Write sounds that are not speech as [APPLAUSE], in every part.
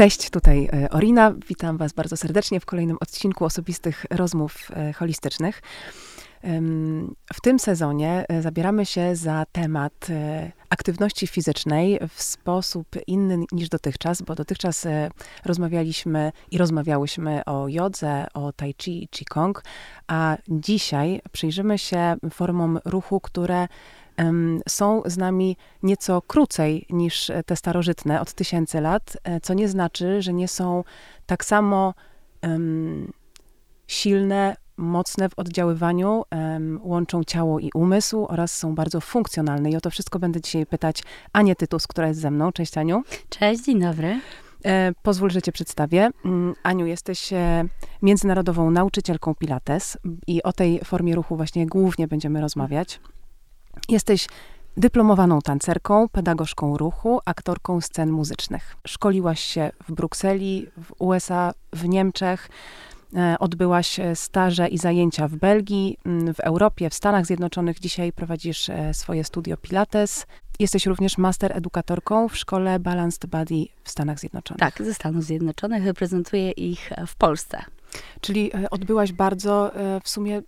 Cześć, tutaj e, Orina. Witam Was bardzo serdecznie w kolejnym odcinku osobistych rozmów e, holistycznych. W tym sezonie e, zabieramy się za temat aktywności fizycznej w sposób inny niż dotychczas, bo dotychczas rozmawialiśmy i rozmawiałyśmy o jodze, o tai chi i qigong, a dzisiaj przyjrzymy się formom ruchu, które są z nami nieco krócej niż te starożytne od tysięcy lat, e, co nie znaczy, że nie są tak samo silne, mocne w oddziaływaniu, łączą ciało i umysł oraz są bardzo funkcjonalne. I o to wszystko będę dzisiaj pytać Anię Tytus, która jest ze mną. Cześć Aniu. Cześć, dzień dobry. E, pozwól, że cię przedstawię. Mm, Aniu, jesteś e, międzynarodową nauczycielką Pilates i o tej formie ruchu właśnie głównie będziemy rozmawiać. Jesteś dyplomowaną tancerką, pedagogzką ruchu, aktorką scen muzycznych. Szkoliłaś się w Brukseli, w USA, w Niemczech. E, odbyłaś e, staże i zajęcia w Belgii, w Europie, w Stanach Zjednoczonych. Dzisiaj prowadzisz e, swoje studio Pilates. Jesteś również master edukatorką w szkole Balanced Body w Stanach Zjednoczonych. Tak, ze Stanów Zjednoczonych. Reprezentuję ich w Polsce. Czyli odbyłaś bardzo w sumie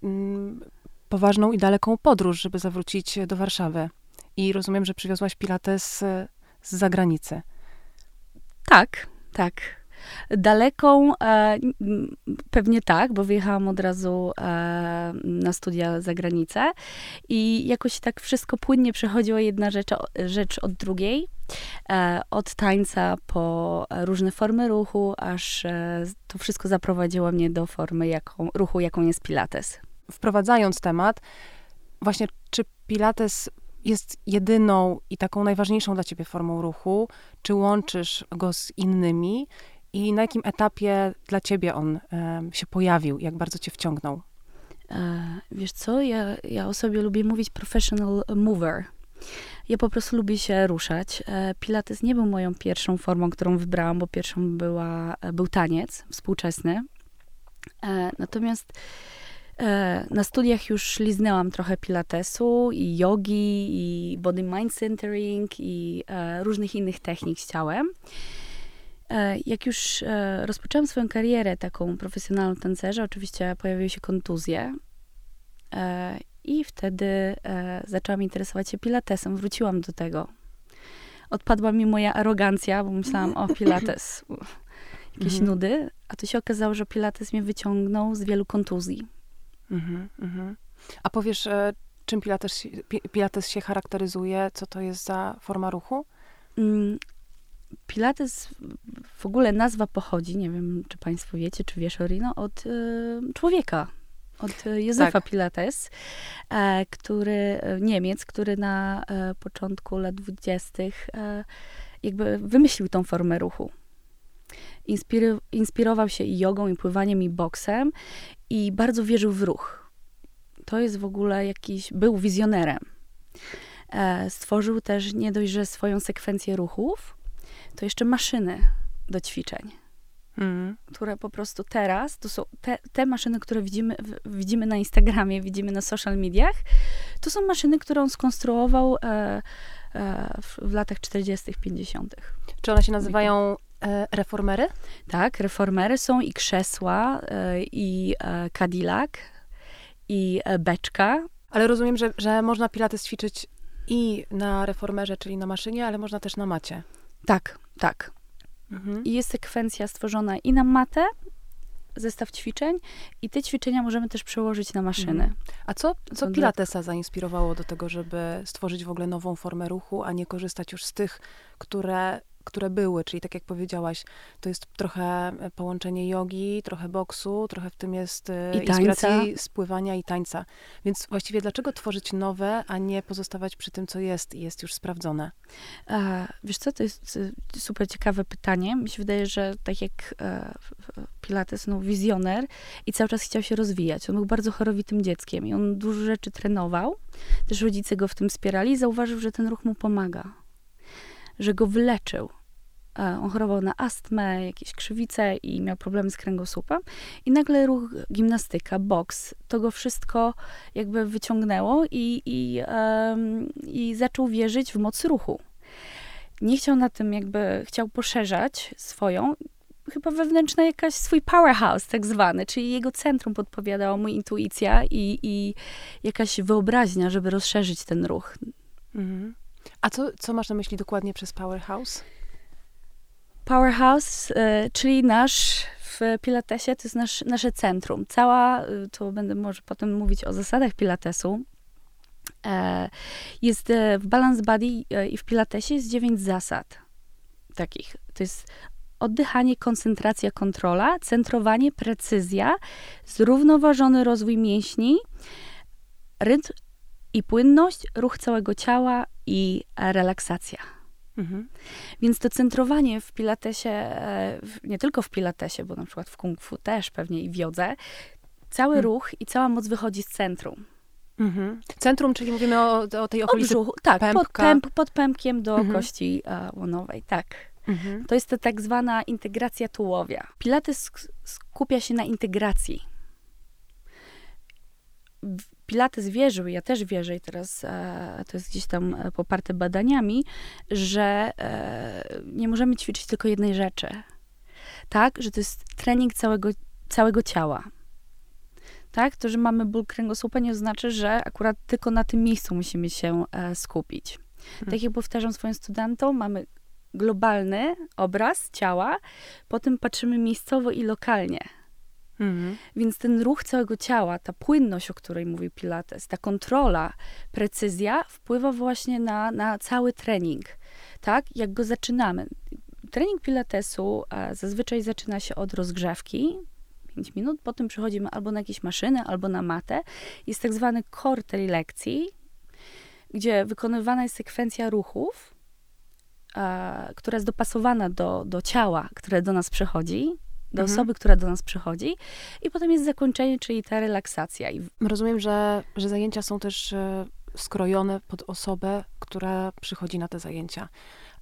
poważną i daleką podróż, żeby zawrócić do Warszawy. I rozumiem, że przywiozłaś Pilates z zagranicy. Tak, tak. Daleką e, pewnie tak, bo wyjechałam od razu e, na studia za granicę i jakoś tak wszystko płynnie przechodziło jedna rzecz, rzecz od drugiej. E, od tańca po różne formy ruchu, aż e, to wszystko zaprowadziło mnie do formy jaką, ruchu, jaką jest Pilates wprowadzając temat, właśnie czy Pilates jest jedyną i taką najważniejszą dla ciebie formą ruchu? Czy łączysz go z innymi? I na jakim etapie dla ciebie on się pojawił? Jak bardzo cię wciągnął? E, wiesz co, ja, ja o sobie lubię mówić professional mover. Ja po prostu lubię się ruszać. E, Pilates nie był moją pierwszą formą, którą wybrałam, bo pierwszą była, był taniec współczesny. E, natomiast E, na studiach już liznęłam trochę pilatesu i jogi, i body mind centering, i e, różnych innych technik z ciałem. E, jak już rozpoczęłam swoją karierę taką profesjonalną tancerza, oczywiście pojawiły się kontuzje. I wtedy zaczęłam interesować się pilatesem. Wróciłam do tego. Odpadła mi moja arogancja, bo myślałam, o pilates, jakieś mhm. nudy. A to się okazało, że pilates mnie wyciągnął z wielu kontuzji. Mhm, mhm. A powiesz, e, czym pilates, pilates się charakteryzuje? Co to jest za forma ruchu? Mm, pilates, w ogóle nazwa pochodzi, nie wiem, czy państwo wiecie, czy wiesz, Orino, od y, człowieka, od Józefa tak. Pilates, e, który, Niemiec, który na e, początku lat dwudziestych e, jakby wymyślił tą formę ruchu. Inspiry, inspirował się i jogą, i pływaniem, i boksem i bardzo wierzył w ruch. To jest w ogóle jakiś, był wizjonerem. E, stworzył też nie dość, że swoją sekwencję ruchów, to jeszcze maszyny do ćwiczeń. Mm. Które po prostu teraz, to są te, te maszyny, które widzimy, widzimy na Instagramie, widzimy na social mediach, to są maszyny, które on skonstruował e, e, w, w, latach 40., 50. Czy one się nazywają reformery? Tak, reformery są i krzesła, e, i e, Cadillac, i beczka. Ale rozumiem, że, że można pilates ćwiczyć i na reformerze, czyli na maszynie, ale można też na macie. Tak, tak. Mhm. I jest sekwencja stworzona i na matę, zestaw ćwiczeń i te ćwiczenia możemy też przełożyć na maszyny. Mhm. A co, co Pilatesa zainspirowało do tego, żeby stworzyć w ogóle nową formę ruchu, a nie korzystać już z tych, które które były, czyli tak jak powiedziałaś, to jest trochę e, połączenie jogi, trochę boksu, trochę w tym jest e, I inspiracji spływania i tańca. Więc właściwie dlaczego tworzyć nowe, a nie pozostawać przy tym, co jest i jest już sprawdzone? A, wiesz co, to jest e, super ciekawe pytanie. Mi się wydaje, że tak jak Pilates, no wizjoner i cały czas chciał się rozwijać. On był bardzo chorowitym dzieckiem i on dużo rzeczy trenował. Też rodzice go w tym wspierali i zauważył, że ten ruch mu pomaga że go wyleczył. E, on chorował na astmę, jakieś krzywice i miał problemy z kręgosłupem. I nagle ruch, gimnastyka, boks, to go wszystko jakby wyciągnęło i, i, um, i zaczął wierzyć w moc ruchu. nie chciał na tym jakby, chciał poszerzać swoją, chyba wewnętrzna jakaś swój powerhouse tak zwany, czyli jego centrum podpowiadała mu intuicja i, i jakaś wyobraźnia, żeby rozszerzyć ten ruch. Mhm. A co, co masz na myśli dokładnie przez powerhouse? Powerhouse, y, czyli nasz w Pilatesie, to jest nasz, nasze centrum. Cała, y, to będę może potem mówić o zasadach Pilatesu, e, jest e, w Balance Body e, i w Pilatesie jest dziewięć zasad takich. To jest oddychanie, koncentracja, kontrola, centrowanie, precyzja, zrównoważony rozwój mięśni, rytm i płynność, ruch całego ciała i relaksacja. Mhm. Więc to centrowanie w pilatesie, e, nie tylko w pilatesie, bo na przykład w kung fu też pewnie i w jodze, cały mhm. ruch i cała moc wychodzi z centrum. Mhm. Centrum, czyli mówimy o, o tej okolicy Od tak, pod, pęp, pod pępkiem do mhm. kości uh, łonowej, tak. Mhm. To jest to tak zwana integracja tułowia. Pilates skupia się na integracji. Pilates wierzył, ja też wierzę i teraz e, to jest gdzieś tam e, poparte badaniami, że e, nie możemy ćwiczyć tylko jednej rzeczy. Tak, że to jest trening całego, całego ciała. Tak, to, że mamy ból kręgosłupa nie oznacza, że akurat tylko na tym miejscu musimy się skupić. Hmm. Tak jak powtarzam swoim studentom, mamy globalny obraz ciała, potem patrzymy miejscowo i lokalnie. Mhm. Więc ten ruch całego ciała, ta płynność, o której mówi Pilates, ta kontrola, precyzja wpływa właśnie na, na cały trening. Tak, jak go zaczynamy. Trening Pilatesu zazwyczaj zaczyna się od rozgrzewki, 5 minut, potem przechodzimy albo na jakieś maszyny, albo na matę. Jest tak zwany core tej lekcji, gdzie wykonywana jest sekwencja ruchów, która jest dopasowana do, do ciała, które do nas przychodzi, do mhm. osoby, która do nas przychodzi. I potem jest zakończenie, czyli ta relaksacja. Rozumiem, że, że zajęcia są też e, skrojone pod osobę, która przychodzi na te zajęcia.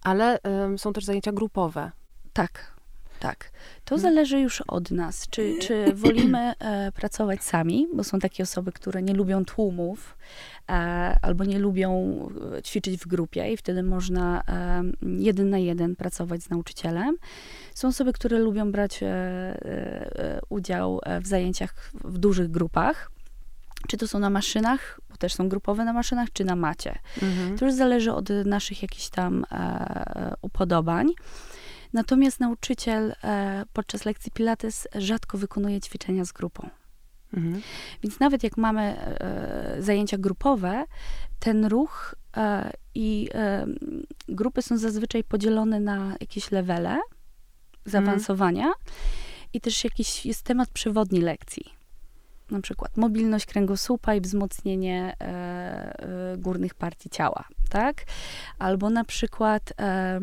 Ale są też zajęcia grupowe. Tak, tak. To mhm. zależy już od nas, czy, czy [CLEARS THROAT] wolimy e, pracować sami, bo są takie osoby, które nie lubią tłumów e, albo nie lubią e, ćwiczyć w grupie i wtedy można e, jeden na jeden pracować z nauczycielem. Są osoby, które lubią brać e, e, udział w zajęciach w dużych grupach. Czy to są na maszynach, bo też są grupowe na maszynach, czy na macie. Mhm. To już zależy od naszych jakichś tam upodobań. Natomiast nauczyciel e, podczas lekcji Pilates rzadko wykonuje ćwiczenia z grupą. Mhm. Więc nawet jak mamy e, zajęcia grupowe, ten ruch e, i grupy są zazwyczaj podzielone na jakieś levele zaawansowania mhm. i też jakiś jest temat przewodni lekcji na przykład mobilność kręgosłupa i wzmocnienie e, e, górnych partii ciała, tak? Albo na przykład e,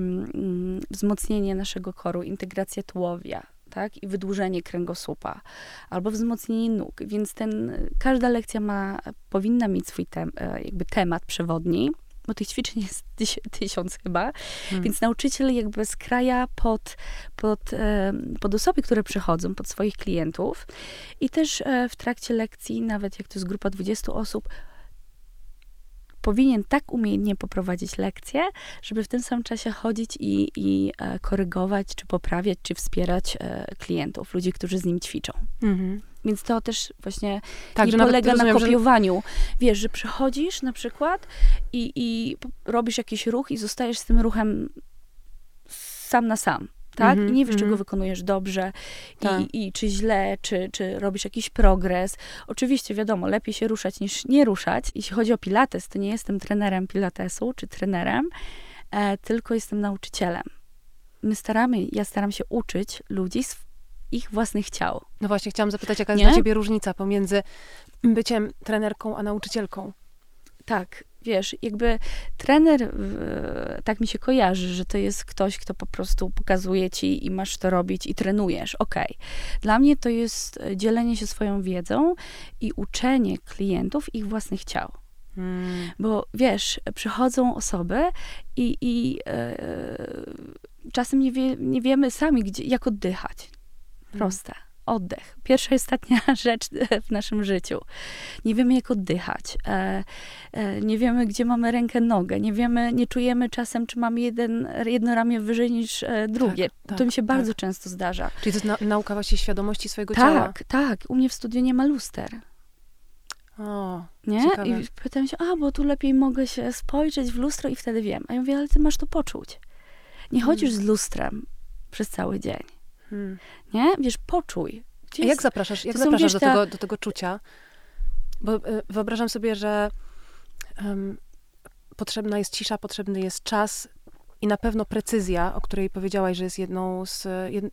wzmocnienie naszego koru, integracja tułowia, tak? I wydłużenie kręgosłupa, albo wzmocnienie nóg. Więc ten, każda lekcja ma, powinna mieć swój tem, e, jakby temat przewodni, bo tych ćwiczeń jest [LAUGHS] tysiąc chyba, hmm. więc nauczyciel jakby skraja pod, pod, pod osoby, które przychodzą, pod swoich klientów i też e, w trakcie lekcji, nawet jak to jest grupa 20 osób, powinien tak umiejętnie poprowadzić lekcję, żeby w tym samym czasie chodzić i, i e, korygować, czy poprawiać, czy wspierać e, klientów, ludzi, którzy z nim ćwiczą. Mhm. Więc to też właśnie tak, nie polega na kopiowaniu. Że... Wiesz, że przychodzisz na przykład i, i robisz jakiś ruch i zostajesz z tym ruchem sam na sam tak? Mm -hmm, I nie wiesz, mm -hmm. czego wykonujesz dobrze tak. i, i czy źle, czy, czy robisz jakiś progres. Oczywiście, wiadomo, lepiej się ruszać niż nie ruszać. Jeśli chodzi o pilates, to nie jestem trenerem pilatesu czy trenerem, e, tylko jestem nauczycielem. My staramy, ja staram się uczyć ludzi z ich własnych ciał. No właśnie, chciałam zapytać, jaka jest nie? dla ciebie różnica pomiędzy byciem trenerką a nauczycielką? Tak, wiesz, jakby trener, tak mi się kojarzy, że to jest ktoś, kto po prostu pokazuje ci i masz to robić i trenujesz. Okej. Okay. Dla mnie to jest dzielenie się swoją wiedzą i uczenie klientów ich własnych ciał. Hmm. Bo wiesz, przychodzą osoby i, i e, czasem nie, wie, nie wiemy sami, gdzie, jak oddychać. Hmm. Oddech. Pierwsza i ostatnia [LAUGHS] rzecz w naszym życiu. Nie wiemy, jak oddychać. E, e, nie wiemy, gdzie mamy rękę, nogę. Nie wiemy, nie czujemy czasem, czy mamy jeden, jedno ramię wyżej niż e, drugie. Tak, tak, to mi się tak. bardzo często zdarza. Czyli to jest na, nauka właśnie świadomości swojego tak, ciała. Tak, tak. U mnie w studiu nie ma luster. O, nie? Ciekawe. I pytam się, a bo tu lepiej mogę się spojrzeć w lustro i wtedy wiem. A ja mówię, ale ty masz to poczuć. Nie chodzisz hmm. z lustrem przez cały dzień. Hmm. Nie? Wiesz, poczuj. Jest, jak zapraszasz, jak zapraszasz do, ta... tego, do tego czucia? Bo y, wyobrażam sobie, że um, potrzebna jest cisza, potrzebny jest czas i na pewno precyzja, o której powiedziałaś, że jest jedną z,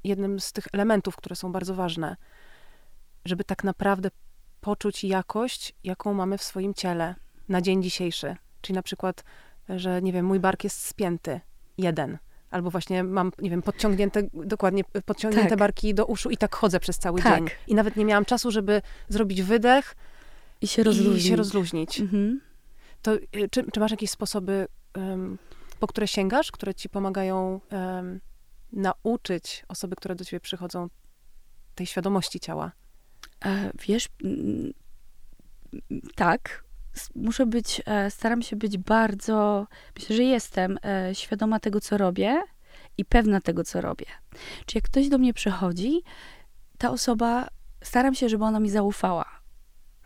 jednym z tych elementów, które są bardzo ważne, żeby tak naprawdę poczuć jakość, jaką mamy w swoim ciele na dzień dzisiejszy. Czyli na przykład, że nie wiem, mój bark jest spięty, jeden. Albo właśnie mam, nie wiem, podciągnięte, dokładnie podciągnięte tak. barki do uszu i tak chodzę przez cały tak. dzień. I nawet nie miałam czasu, żeby zrobić wydech i się rozluźnić. I się rozluźnić. Mhm. To y, czy, czy, masz jakieś sposoby, um, po które sięgasz, które ci pomagają um, nauczyć osoby, które do ciebie przychodzą, tej świadomości ciała? E, wiesz, tak, muszę być, e, staram się być bardzo, myślę, że jestem e, świadoma tego, co robię i pewna tego, co robię. Czy jak ktoś do mnie przychodzi, ta osoba, staram się, żeby ona mi zaufała.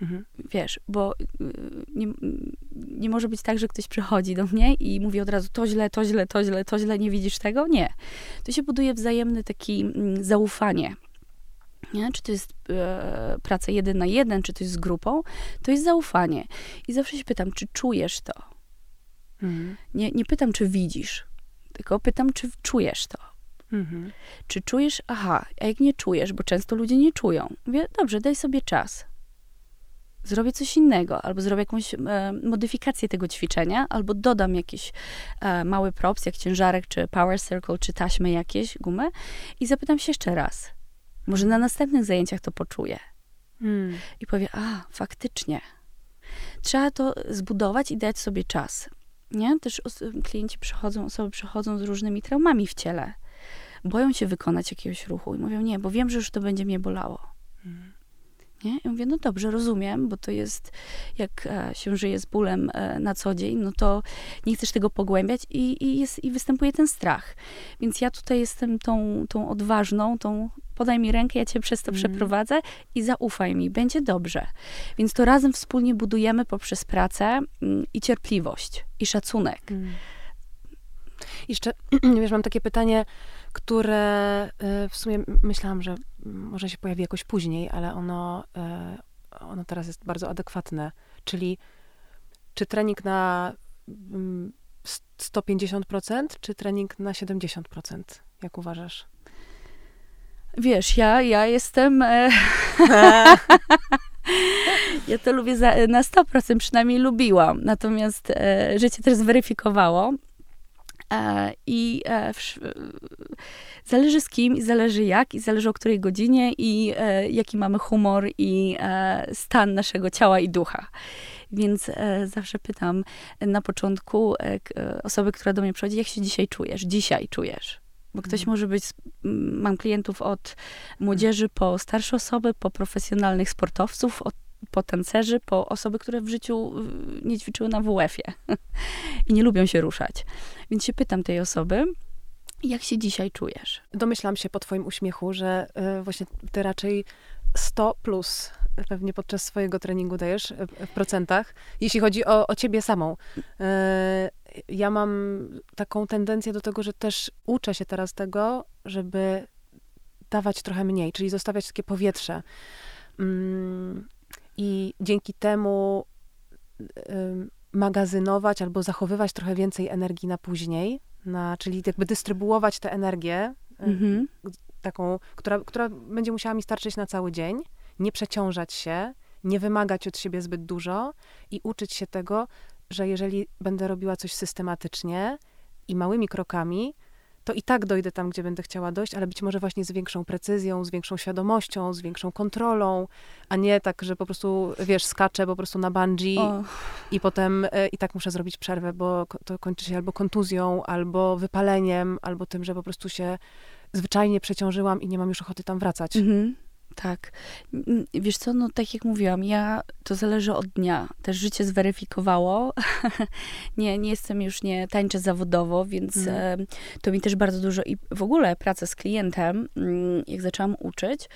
Mhm. Wiesz, bo y, nie, nie może być tak, że ktoś przychodzi do mnie i mówi od razu to źle, to źle, to źle, to źle, nie widzisz tego? Nie. To się buduje wzajemne takie mm, zaufanie. Nie? Czy to jest e, praca jeden na jeden, czy to jest z grupą, to jest zaufanie. I zawsze się pytam, czy czujesz to? Mhm. Nie, nie pytam, czy widzisz, tylko pytam, czy czujesz to. Mhm. Czy czujesz, aha, a jak nie czujesz, bo często ludzie nie czują. Mówię, dobrze, daj sobie czas. Zrobię coś innego, albo zrobię jakąś e, modyfikację tego ćwiczenia, albo dodam jakiś e, mały props, jak ciężarek, czy power circle, czy taśmy jakieś, gumę i zapytam się jeszcze raz może na następnych zajęciach to poczuje. Hmm. I powie, a, faktycznie. Trzeba to zbudować i dać sobie czas. Nie? Też klienci przychodzą, osoby przychodzą z różnymi traumami w ciele. Boją się wykonać jakiegoś ruchu i mówią, nie, bo wiem, że już to będzie mnie bolało. Hmm. Nie? I mówię, no dobrze, rozumiem, bo to jest, jak e, się żyje z bólem e, na co dzień, no to nie chcesz tego pogłębiać i, i, jest, i występuje ten strach. Więc ja tutaj jestem tą, tą odważną, tą podaj mi rękę, ja cię przez to mm. przeprowadzę i zaufaj mi, będzie dobrze. Więc to razem wspólnie budujemy poprzez pracę mm, i cierpliwość, i szacunek. Mm. Jeszcze, [CLEARS THROAT] wiesz, mam takie pytanie, które y, w sumie myślałam, że może się pojawi jakoś później, ale ono, y, ono teraz jest bardzo adekwatne. Czyli czy trening na 150%, mm, czy trening na 70%? Jak uważasz? Wiesz, ja, ja jestem. E, [LAUGHS] ja to lubię za, na 100%, przynajmniej lubiłam. Natomiast e, życie też zweryfikowało. E, I e, w, zależy z kim, i zależy jak, i zależy o której godzinie, i e, jaki mamy humor, i e, stan naszego ciała i ducha. Więc zawsze pytam na początku osoby, która do mnie przychodzi, jak się dzisiaj czujesz? Dzisiaj czujesz. Bo ktoś mhm. może być, mam klientów od młodzieży po starsze osoby, po profesjonalnych sportowców, od, po tancerzy, po osoby, które w życiu nie ćwiczyły na WF-ie [LAUGHS] i nie lubią się ruszać. Więc się pytam tej osoby, jak się dzisiaj czujesz? Domyślam się po twoim uśmiechu, że y, właśnie ty raczej 100 plus pewnie podczas swojego treningu dajesz e, w procentach, jeśli chodzi o, o ciebie samą. E, ja mam taką tendencję do tego, że też uczę się teraz tego, żeby dawać trochę mniej, czyli zostawiać takie powietrze. I dzięki temu magazynować albo zachowywać trochę więcej energii na później, na, czyli jakby dystrybuować tę energię, mhm. taką, która, która będzie musiała mi starczyć na cały dzień, nie przeciążać się, nie wymagać od siebie zbyt dużo i uczyć się tego, że jeżeli będę robiła coś systematycznie i małymi krokami, to i tak dojdę tam, gdzie będę chciała dojść, ale być może właśnie z większą precyzją, z większą świadomością, z większą kontrolą, a nie tak, że po prostu, wiesz, skaczę po prostu na bungee oh. i potem e, i tak muszę zrobić przerwę, bo to kończy się albo kontuzją, albo wypaleniem, albo tym, że po prostu się zwyczajnie przeciążyłam i nie mam już ochoty tam wracać. Mm -hmm. Tak. Wiesz co, no tak jak mówiłam, ja, to zależy od dnia. Też życie zweryfikowało. [LAUGHS] nie, nie jestem już, nie tańczę zawodowo, więc mm. to mi też bardzo dużo i w ogóle praca z klientem, mm, jak zaczęłam uczyć,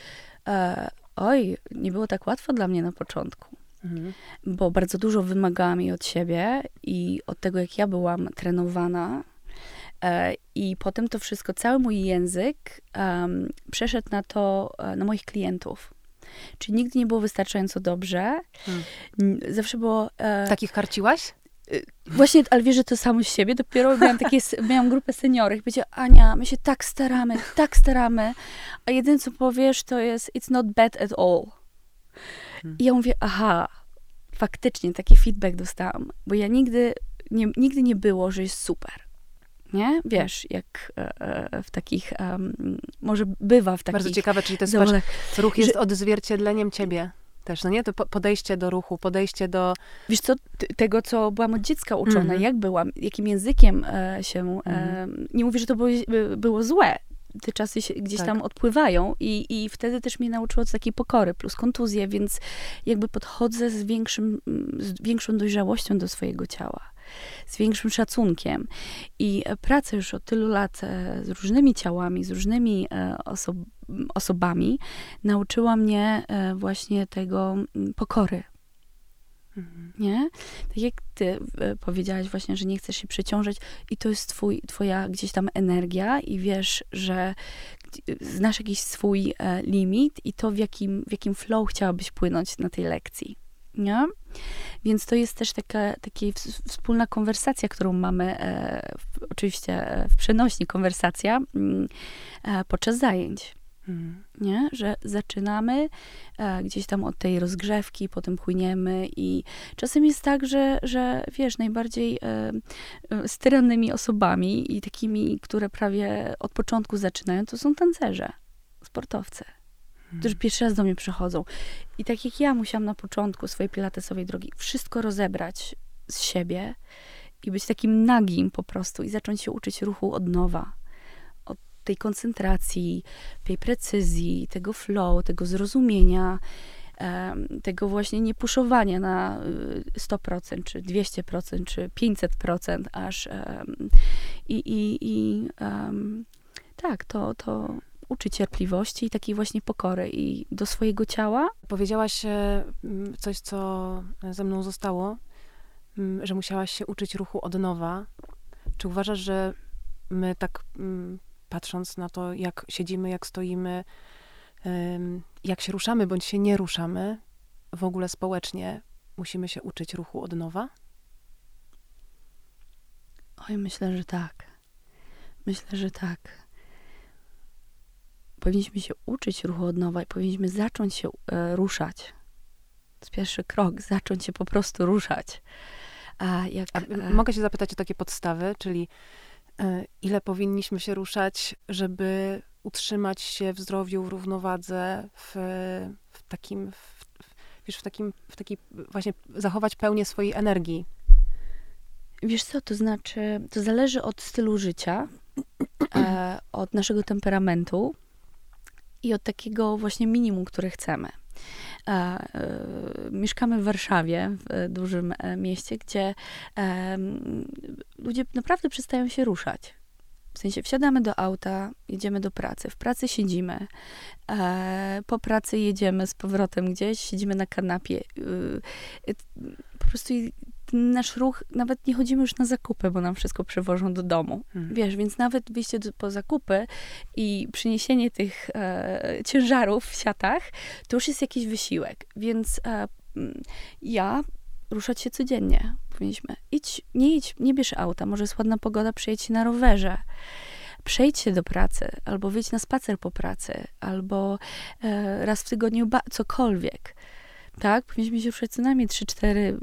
e, oj, nie było tak łatwo dla mnie na początku. Mhm. Bo bardzo dużo wymagałam jej od siebie i od tego, jak ja byłam trenowana, I potem to wszystko, cały mój język um, przeszedł na to, e, na moich klientów. Czyli nigdy nie było wystarczająco dobrze. Hmm. Zawsze było... E, Takich karciłaś? Y, właśnie, ale wiesz, że to samo z siebie. Dopiero miałam, takie, miałam grupę seniorów i powiedziała, Ania, my się tak staramy, tak staramy, a jedyne, co powiesz, to jest it's not bad at all. Hmm. I ja mówię, aha, faktycznie taki feedback dostałam, bo ja nigdy nie, nigdy nie było, że jest super nie? Wiesz, jak e, e, w takich, może bywa w takich... Bardzo ciekawe, czyli to jest, patrz, ruch jest że... odzwierciedleniem ciebie też, no nie? To podejście do ruchu, podejście do... Wiesz co, tego, co byłam od dziecka uczona, mm -hmm. jak byłam, jakim językiem e, się... Mm -hmm. nie mówię, że to było, było złe, te czasy się gdzieś tak. tam odpływają i, i wtedy też mnie nauczyło takiej pokory, plus kontuzje, więc jakby podchodzę z, większym, z większą dojrzałością do swojego ciała z większym szacunkiem. I praca już od tylu lat e, z różnymi ciałami, z różnymi e, oso osobami nauczyła mnie e, właśnie tego pokory. Mhm. Nie? Tak jak ty powiedziałaś właśnie, że nie chcesz się przeciążać i to jest twój, twoja gdzieś tam energia i wiesz, że znasz jakiś swój limit i to w jakim, w jakim flow chciałabyś płynąć na tej lekcji. Nie? Więc to jest też taka, taka wspólna konwersacja, którą mamy, e, w, oczywiście e, w przenośni konwersacja mm, e, podczas zajęć. Hmm. Nie? Że zaczynamy e, gdzieś tam od tej rozgrzewki, potem płyniemy i czasem jest tak, że, że wiesz, najbardziej e, e sterylnymi osobami i takimi, które prawie od początku zaczynają, to są tancerze, sportowcy którzy pierwszy raz do mnie przychodzą. I tak jak ja musiałam na początku swojej pilatesowej drogi wszystko rozebrać z siebie i być takim nagim po prostu i zacząć się uczyć ruchu od nowa. Od tej koncentracji, tej precyzji, tego flow, tego zrozumienia, tego właśnie niepuszowania na 100%, y, czy 200%, czy 500%, aż i, i, i tak, to, to uczy cierpliwości i takiej właśnie pokory i do swojego ciała. Powiedziałaś e, coś, co ze mną zostało, że musiałaś się uczyć ruchu od nowa. Czy uważasz, że my tak patrząc na to, jak siedzimy, jak stoimy, jak się ruszamy bądź się nie ruszamy, w ogóle społecznie musimy się uczyć ruchu od nowa? Oj, myślę, że tak. Myślę, że tak powinniśmy się uczyć ruchu od nowa i powinniśmy zacząć się e, ruszać. To jest pierwszy krok, zacząć się po prostu ruszać. A jak, A, e, mogę się zapytać o takie podstawy, czyli e, ile powinniśmy się ruszać, żeby utrzymać się w zdrowiu, w równowadze, w, w takim, w, wiesz, w takim, w takiej właśnie zachować pełnię swojej energii? Wiesz co, to znaczy, to zależy od stylu życia, e, od naszego temperamentu, i od takiego właśnie minimum, które chcemy. E, e, mieszkamy w Warszawie, w dużym e, mieście, gdzie ludzie naprawdę przestają się ruszać. W sensie wsiadamy do auta, jedziemy do pracy, w pracy siedzimy, po pracy jedziemy z powrotem gdzieś, siedzimy na kanapie. E, po prostu nasz ruch, nawet nie chodzimy już na zakupy, bo nam wszystko przywożą do domu. Hmm. Wiesz, więc nawet wyjście do, po zakupy i przyniesienie tych e, ciężarów w siatach, to już jest jakiś wysiłek. Więc e, ja ruszać się codziennie. Powinniśmy idź, nie idź, nie bierz auta, może jest ładna pogoda, przyjedź na rowerze przejdź się do pracy, albo wyjdź na spacer po pracy, albo e, raz w tygodniu cokolwiek tak? Powinniśmy się ruszać co najmniej 3, 4,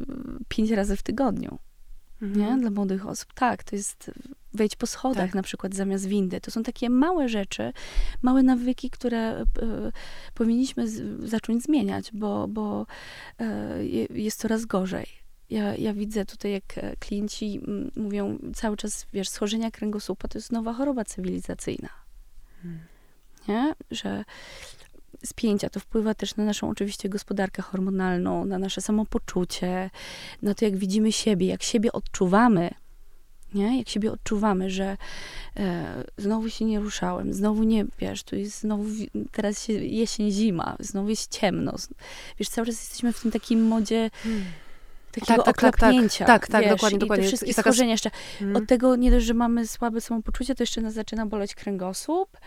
5 razy w tygodniu. Mhm. Nie? Dla młodych osób. Tak, to jest wejść po schodach tak. na przykład zamiast windy. To są takie małe rzeczy, małe nawyki, które y, powinniśmy z, zacząć zmieniać, bo, bo y, jest coraz gorzej. Ja, ja widzę tutaj, jak e, klienci mówią cały czas, wiesz, schorzenia kręgosłupa to jest nowa choroba cywilizacyjna. Hmm. Nie? Że spięcia. To wpływa też na naszą oczywiście gospodarkę hormonalną, na nasze samopoczucie, na to, jak widzimy siebie, jak siebie odczuwamy. Nie? Jak siebie odczuwamy, że e, znowu się nie ruszałem, znowu nie, wiesz, tu jest znowu, teraz się jesień, zima, znowu jest ciemno. Wiesz, cały czas jesteśmy w tym takim modzie hmm takiego tak, tak, oklapnięcia. Tak, tak, tak, wiesz, dokładnie, dokładnie. I te wszystkie taka... schorzenia jeszcze. Mm. Od tego nie dość, że mamy słabe samopoczucie, to jeszcze nas zaczyna boleć kręgosłup.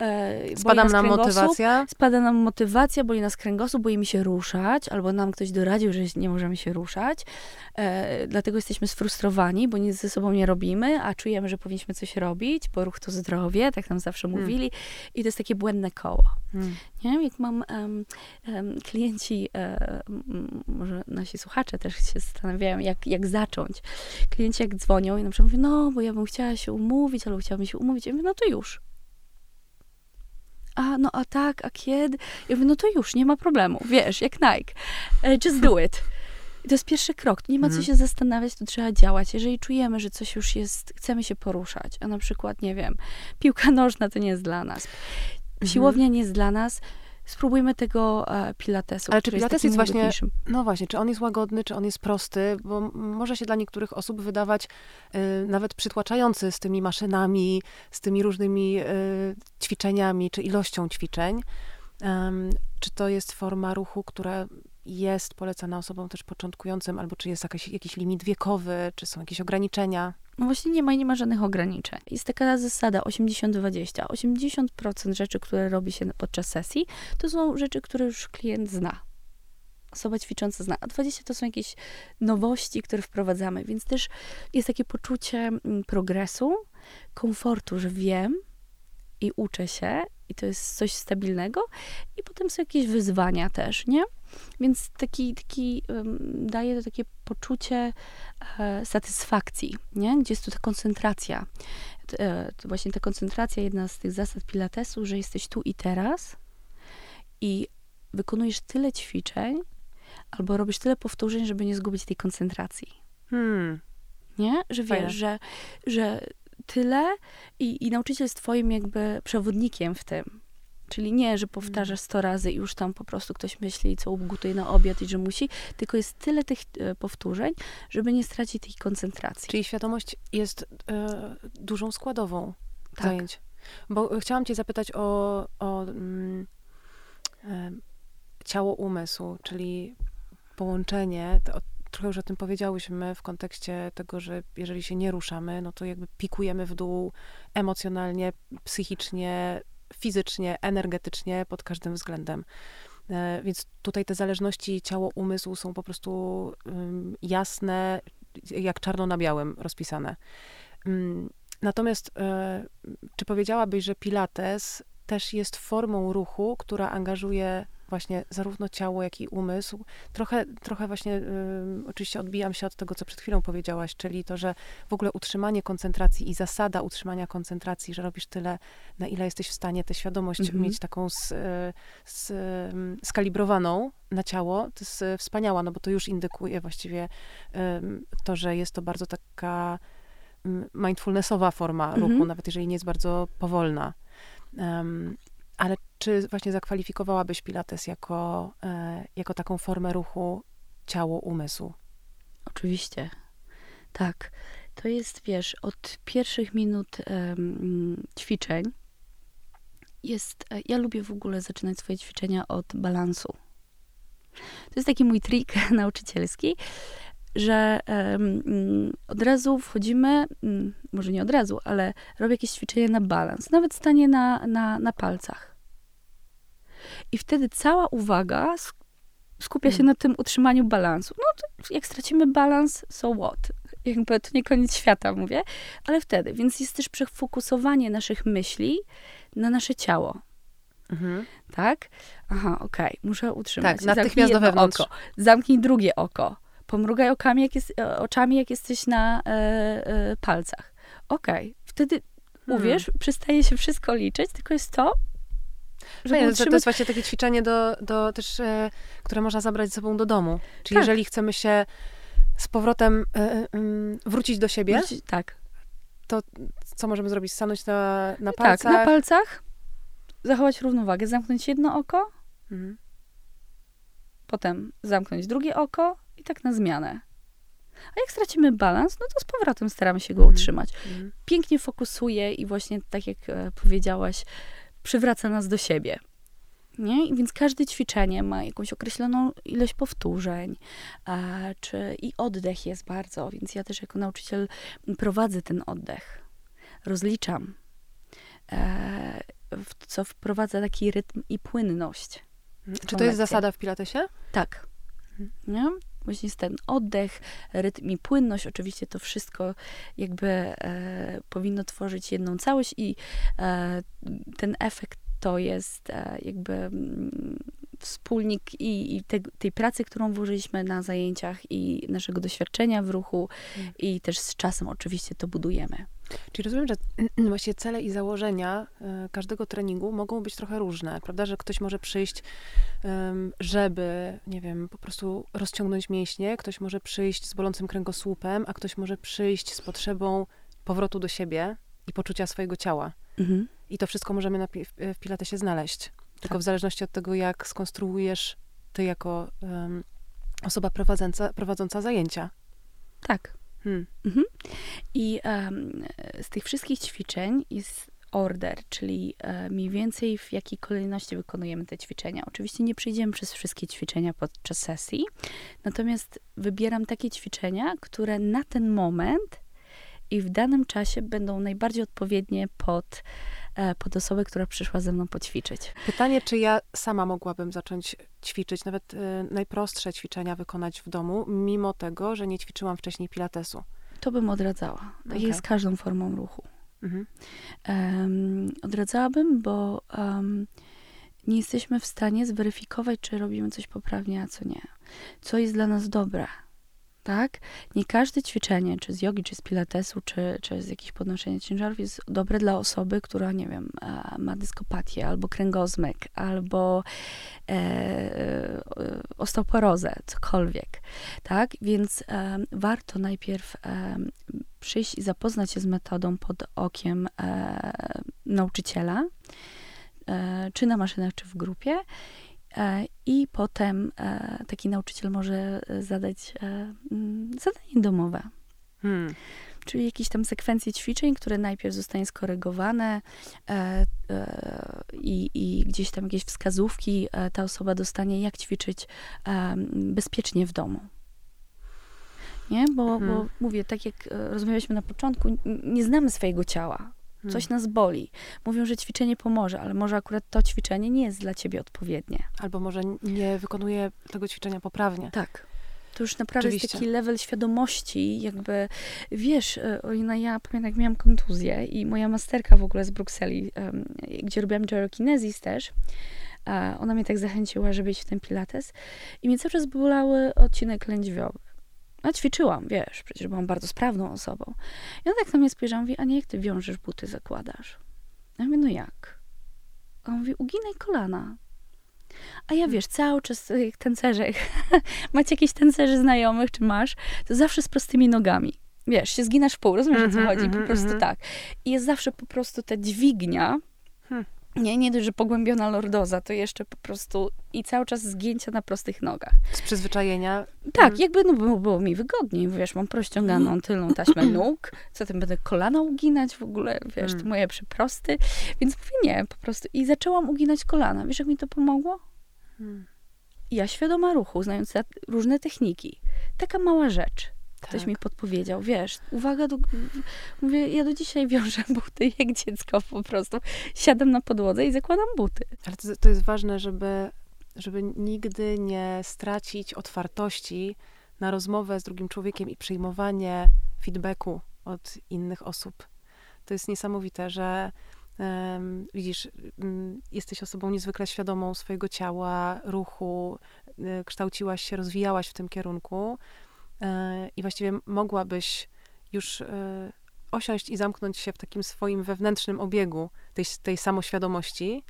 E, Spada nam motywacja. Spada nam motywacja, boli nas kręgosłup, boimy się ruszać, albo nam ktoś doradził, że nie możemy się ruszać. E, dlatego jesteśmy sfrustrowani, bo nic ze sobą nie robimy, a czujemy, że powinniśmy coś robić, bo ruch to zdrowie, tak nam zawsze mm. mówili. I to jest takie błędne koło. Mm. Nie? Jak mam um, um, klienci, um, może nasi słuchacze też się zastanawiają, jak, jak zacząć. Klienci jak dzwonią i na przykład mówią, no, bo ja bym chciała się umówić, albo chciałabym się umówić. Ja mówię, no to już. A, no a tak, a kiedy? Ja mówię, no to już, nie ma problemu, wiesz, jak Nike. E, just do it. I to jest pierwszy krok. Nie ma co mhm. się zastanawiać, to trzeba działać. Jeżeli czujemy, że coś już jest, chcemy się poruszać, a na przykład, nie wiem, piłka [LAUGHS] nożna to nie jest dla nas. Mhm. Siłownia nie jest dla nas, spróbujmy tego e, pilatesu. Ale czy pilates jest, jest właśnie, no właśnie, czy on jest łagodny, czy on jest prosty, bo może się dla niektórych osób wydawać y, nawet przytłaczający z tymi maszynami, z tymi różnymi y, ćwiczeniami, czy ilością ćwiczeń. Um, czy to jest forma ruchu, która jest polecana osobom też początkującym, albo czy jest jakiś, jakiś limit wiekowy, czy są jakieś ograniczenia? No właśnie nie ma, nie ma żadnych ograniczeń. Jest taka zasada 80-20. 80% rzeczy, które robi się podczas sesji, to są rzeczy, które już klient zna. Osoba ćwicząca zna. A 20 to są jakieś nowości, które wprowadzamy, więc też jest takie poczucie mm, progresu, komfortu, że wiem i uczę się i to jest coś stabilnego i potem są jakieś wyzwania też, nie? Więc taki, taki daje to takie poczucie e, satysfakcji, nie? Gdzie jest tu ta koncentracja. E, to właśnie ta koncentracja, jedna z tych zasad Pilatesu, że jesteś tu i teraz i wykonujesz tyle ćwiczeń, albo robisz tyle powtórzeń, żeby nie zgubić tej koncentracji. Hmm. Nie? Że wiesz, że, że tyle i, i nauczyciel jest twoim jakby przewodnikiem w tym. Czyli nie, że powtarzasz 100 razy i już tam po prostu ktoś myśli, co ugotuje na obiad i że musi, tylko jest tyle tych e, powtórzeń, żeby nie stracić tej koncentracji. Czyli świadomość jest e, dużą składową tak. zajęć. Bo chciałam cię zapytać o, o mm, e, ciało umysł, czyli połączenie, to, trochę już o tym powiedziałyśmy w kontekście tego, że jeżeli się nie ruszamy, no to jakby pikujemy w dół emocjonalnie, psychicznie, fizycznie, energetycznie, pod każdym względem. E, więc tutaj te zależności ciało-umysł są po prostu jasne, jak czarno na białym rozpisane. Natomiast e, czy powiedziałabyś, że Pilates też jest formą ruchu, która angażuje właśnie zarówno ciało, jak i umysł. Trochę, trochę właśnie y, oczywiście odbijam się od tego, co przed chwilą powiedziałaś, czyli to, że w ogóle utrzymanie koncentracji i zasada utrzymania koncentracji, że robisz tyle, na ile jesteś w stanie tę świadomość mhm. mieć taką z, z, skalibrowaną na ciało, to jest wspaniała, no bo to już indykuje właściwie y, to, że jest to bardzo taka mindfulnessowa forma ruchu, mhm. nawet jeżeli nie jest bardzo powolna. Um, ale czy właśnie zakwalifikowałabyś Pilates jako, e, jako taką formę ruchu ciało-umysł? Oczywiście. Tak. To jest, wiesz, od pierwszych minut um, ćwiczeń jest. E, ja lubię w ogóle zaczynać swoje ćwiczenia od balansu. To jest taki mój trik [LAUGHS] nauczycielski, że um, od razu wchodzimy, um, może nie od razu, ale robię jakieś ćwiczenie na balans, nawet stanie na, na, na palcach. I wtedy cała uwaga skupia się hmm. na tym utrzymaniu balansu. No to jak stracimy balans, so what? Jakby to nie koniec świata, mówię, ale wtedy. Więc jest też przefokusowanie naszych myśli na nasze ciało. Mhm. Tak? Aha, okej, okay. muszę utrzymać. Tak, natychmiast do wewnątrz. Oko. Zamknij drugie oko. Pomrugaj okami, jak jest, e, oczami, jak jesteś na e, e, palcach. Okej, okay. wtedy, hmm. uwierz, przestaje się wszystko liczyć, tylko jest to, Fajne, utrzymać... to jest właśnie takie ćwiczenie, do, do też, e, które można zabrać ze sobą do domu. Czyli tak. jeżeli chcemy się z powrotem e, e, wrócić do siebie, wrócić, tak. to co możemy zrobić? Stanąć na, na palcach? Tak, na palcach, zachować równowagę, zamknąć jedno oko, Mhm. Potem zamknąć drugie oko i tak na zmianę. A jak stracimy balans, no to z powrotem staramy się go mhm. utrzymać. Mhm. Pięknie fokusuje i właśnie, tak jak e, powiedziałaś, przywraca nas do siebie. Nie? I więc każde ćwiczenie ma jakąś określoną ilość powtórzeń, a, czy i oddech jest bardzo, więc ja też jako nauczyciel prowadzę ten oddech, rozliczam, e, co wprowadza taki rytm i płynność. Czy to jest zasada w Pilatesie? Tak. Mhm. Nie? Właśnie jest ten oddech, rytm i płynność. Oczywiście to wszystko jakby e, powinno tworzyć jedną całość i e, ten efekt to jest e, jakby mm, wspólnik i, i te, tej pracy, którą włożyliśmy na zajęciach i naszego doświadczenia w ruchu mm. i też z czasem oczywiście to budujemy. Czyli rozumiem, że [CLEARS THROAT] właściwie cele i założenia e, każdego treningu mogą być trochę różne, prawda? Że ktoś może przyjść, żeby, nie wiem, po prostu rozciągnąć mięśnie, ktoś może przyjść z bolącym kręgosłupem, a ktoś może przyjść z potrzebą powrotu do siebie i poczucia swojego ciała. Mhm. I to wszystko możemy na, w Pilatesie znaleźć. Tylko tak. w zależności od tego, jak skonstruujesz ty jako um, osoba prowadząca, prowadząca zajęcia. Tak. Hmm. Mhm. I um, z tych wszystkich ćwiczeń jest order, czyli e, mniej więcej w jakiej kolejności wykonujemy te ćwiczenia. Oczywiście nie przejdziemy przez wszystkie ćwiczenia podczas sesji, natomiast wybieram takie ćwiczenia, które na ten moment i w danym czasie będą najbardziej odpowiednie pod, pod osobę, która przyszła ze mną poćwiczyć. Pytanie, czy ja sama mogłabym zacząć ćwiczyć, nawet y, najprostsze ćwiczenia wykonać w domu, mimo tego, że nie ćwiczyłam wcześniej pilatesu? To bym odradzała. Tak okay. jest każdą formą ruchu. Mhm. Um, odradzałabym, bo um, nie jesteśmy w stanie zweryfikować, czy robimy coś poprawnie, a co nie. Co jest dla nas dobre tak? Nie każde ćwiczenie, czy z jogi, czy z pilatesu, czy, czy z jakichś podnoszenia ciężarów jest dobre dla osoby, która, nie wiem, e, ma dyskopatię, albo kręgozmyk, albo e, e, osteoporozę, cokolwiek, tak? Więc e, warto najpierw e, przyjść i zapoznać się z metodą pod okiem e, nauczyciela, czy na maszynach, czy w grupie I potem e, taki nauczyciel może e, zadać mm, zadanie domowe. Hmm. Czyli jakieś tam sekwencje ćwiczeń, które najpierw zostanie skorygowane i, i gdzieś tam jakieś wskazówki ta osoba dostanie, jak ćwiczyć bezpiecznie w domu. Nie? Bo, hmm. bo mówię, tak jak rozmawialiśmy na początku, nie znamy swojego ciała. Coś hmm. nas boli. Mówią, że ćwiczenie pomoże, ale może akurat to ćwiczenie nie jest dla ciebie odpowiednie. Albo może nie wykonuje tego ćwiczenia poprawnie. Tak. To już naprawdę Oczywiście. jest taki level świadomości, jakby, wiesz, e, Olina, ja pamiętam, jak miałam kontuzję i moja masterka w ogóle z Brukseli, um, gdzie robiłam gyrokinezis też, ona mnie tak zachęciła, żeby iść w ten pilates i mnie cały czas bolały odcinek lędźwiowy. A ćwiczyłam, wiesz, przecież byłam bardzo sprawną osobą. I on tak na mnie spojrzał, mówi, a nie jak ty wiążesz buty, zakładasz? Ja mówię, no jak? A on mówi, uginaj kolana. A ja wiesz, cały czas jak tancerze, [LAUGHS] macie jakieś tancerzy znajomych, czy masz, to zawsze z prostymi nogami. Wiesz, się zginasz w pół, rozumiesz o co mhm, chodzi? Po mhm, prostu mhm. tak. I jest zawsze po prostu ta dźwignia, hmm. Nie, nie dość, że pogłębiona lordoza, to jeszcze po prostu i cały czas zgięcia na prostych nogach. Z przyzwyczajenia? Tak, mm. jakby no, było, było mi wygodniej, wiesz, mam prościąganą tylną taśmę [CLEARS THROAT] nóg, co tym będę kolana uginać w ogóle, wiesz, mm. to moje przyprosty, więc mówię nie, po prostu. I zaczęłam uginać kolana. Wiesz, jak mi to pomogło? Mm. Ja świadoma ruchu, znając różne techniki. Taka mała rzecz Ktoś tak. mi podpowiedział, wiesz, uwaga, do, mówię, ja do dzisiaj wiążę [LAUGHS] buty jak dziecko po prostu. Siadam na podłodze i zakładam buty. Ale to, to jest ważne, żeby, żeby nigdy nie stracić otwartości na rozmowę z drugim człowiekiem i przyjmowanie feedbacku od innych osób. To jest niesamowite, że um, widzisz, um, jesteś osobą niezwykle świadomą swojego ciała, ruchu, y, kształciłaś się, rozwijałaś w tym kierunku i właściwie mogłabyś już e, osiąść i zamknąć się w takim swoim wewnętrznym obiegu tej, tej samoświadomości,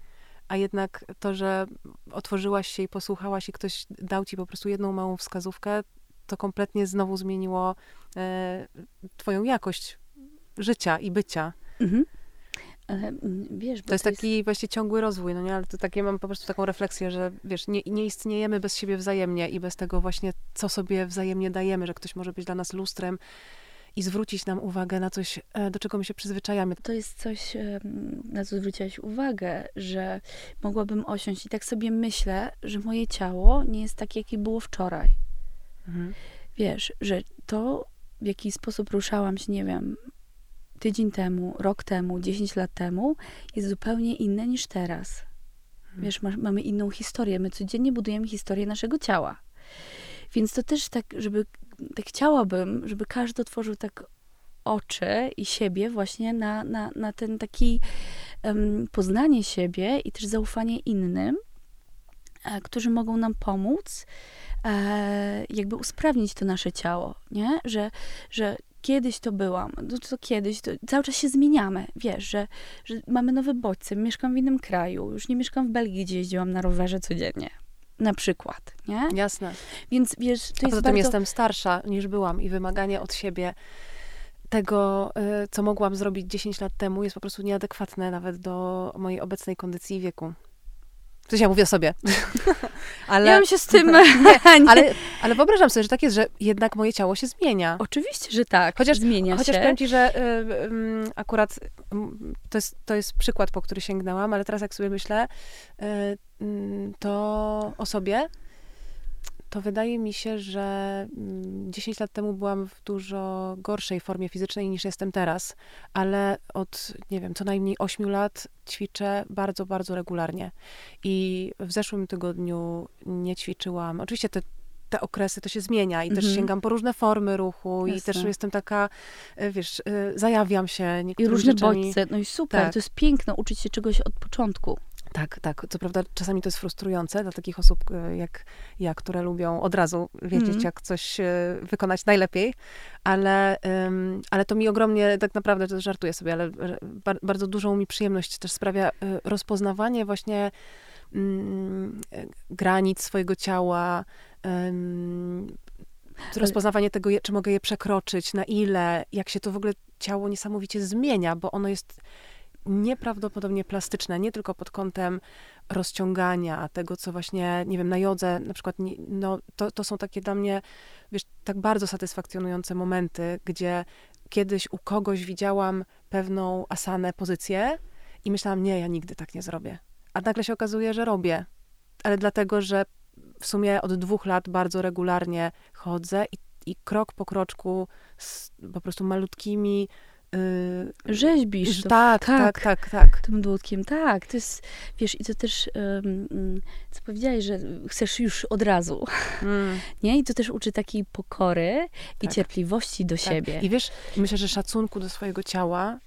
a jednak to, że otworzyłaś się i posłuchałaś i ktoś dał ci po prostu jedną małą wskazówkę, to kompletnie znowu zmieniło e, twoją jakość życia i bycia. Mhm. Mm, wiesz, To jest taki właśnie ciągły rozwój, no nie? Ale to takie, mam po prostu taką refleksję, że wiesz, nie, nie istniejemy bez siebie wzajemnie i bez tego właśnie, co sobie wzajemnie dajemy, że ktoś może być dla nas lustrem i zwrócić nam uwagę na coś, e, do czego my się przyzwyczajamy. To jest coś, na co zwróciłaś uwagę, że mogłabym osiąść i tak sobie myślę, że moje ciało nie jest takie, jakie było wczoraj. Mhm. Wiesz, że to, w jaki sposób ruszałam się, nie wiem, tydzień temu, rok temu, 10 lat temu, jest zupełnie inne niż teraz. Wiesz, masz, mamy inną historię. My codziennie budujemy historię naszego ciała. Więc to też tak, żeby, tak chciałabym, żeby każdy otworzył tak oczy i siebie właśnie na, na, na ten taki em, poznanie siebie i też zaufanie innym, e, którzy mogą nam pomóc e, jakby usprawnić to nasze ciało, nie? Że, że kiedyś to byłam, no to kiedyś, to cały czas się zmieniamy, wiesz, że, że mamy nowe bodźce, mieszkam w innym kraju, już nie mieszkam w Belgii, gdzie jeździłam na rowerze codziennie, na przykład, nie? Jasne. Więc wiesz, to A jest poza tym bardzo... jestem starsza niż byłam i wymaganie od siebie tego, y, co mogłam zrobić 10 lat temu, jest po prostu nieadekwatne nawet do mojej obecnej kondycji i wieku. To ja mówię sobie. [LAUGHS] ale, Ja bym się z tym... [LAUGHS] [LAUGHS] nie, ale, ale wyobrażam sobie, że tak jest, że jednak moje ciało się zmienia. Oczywiście, że tak, Chociaż- zmienia Chociaż się. powiem ci, że y, y, akurat y, to, jest, to jest przykład, po który sięgnęłam, ale teraz jak sobie myślę, y, mm, to o sobie, to wydaje mi się, że mm, 10 lat temu byłam w dużo gorszej formie fizycznej niż jestem teraz, ale od, nie wiem, co najmniej 8 lat ćwiczę bardzo, bardzo regularnie. I w zeszłym tygodniu nie ćwiczyłam. Oczywiście te te okresy to się zmienia i też Mhm. sięgam po różne formy ruchu i Jasne. też jestem taka, e, wiesz, e, zajawiam się I różne rzeczami. bodźce. No i super, Tak. to jest piękne, uczyć się czegoś od początku. Tak, tak. Co prawda czasami to jest frustrujące dla takich osób e, jak ja, które lubią od razu wiedzieć, Mhm. jak coś e, wykonać najlepiej, ale, ale to mi ogromnie, tak naprawdę, to żartuję sobie, ale bar, bardzo dużą mi przyjemność też sprawia e, rozpoznawanie właśnie mm, granic swojego ciała, rozpoznawanie tego, czy mogę je przekroczyć, na ile, jak się to w ogóle ciało niesamowicie zmienia, bo ono jest nieprawdopodobnie plastyczne, nie tylko pod kątem rozciągania tego, co właśnie, nie wiem, na jodze na przykład, no, to, to są takie dla mnie, wiesz, tak bardzo satysfakcjonujące momenty, gdzie kiedyś u kogoś widziałam pewną asanę, pozycję i myślałam, nie, ja nigdy tak nie zrobię. A nagle się okazuje, że robię. Ale dlatego, że w sumie od dwóch lat bardzo regularnie chodzę i, i krok po kroczku z po prostu malutkimi yy, Rzeźbisz to. tak, tak. tak, tak, tak. tym dłutkiem. Tak, to jest, wiesz, i to też, um, mm, co powiedziałeś, że chcesz już od razu, Mm, [LAUGHS] nie? I to też uczy takiej pokory i Tak. cierpliwości do tak. siebie. I wiesz, myślę, że szacunku do swojego ciała,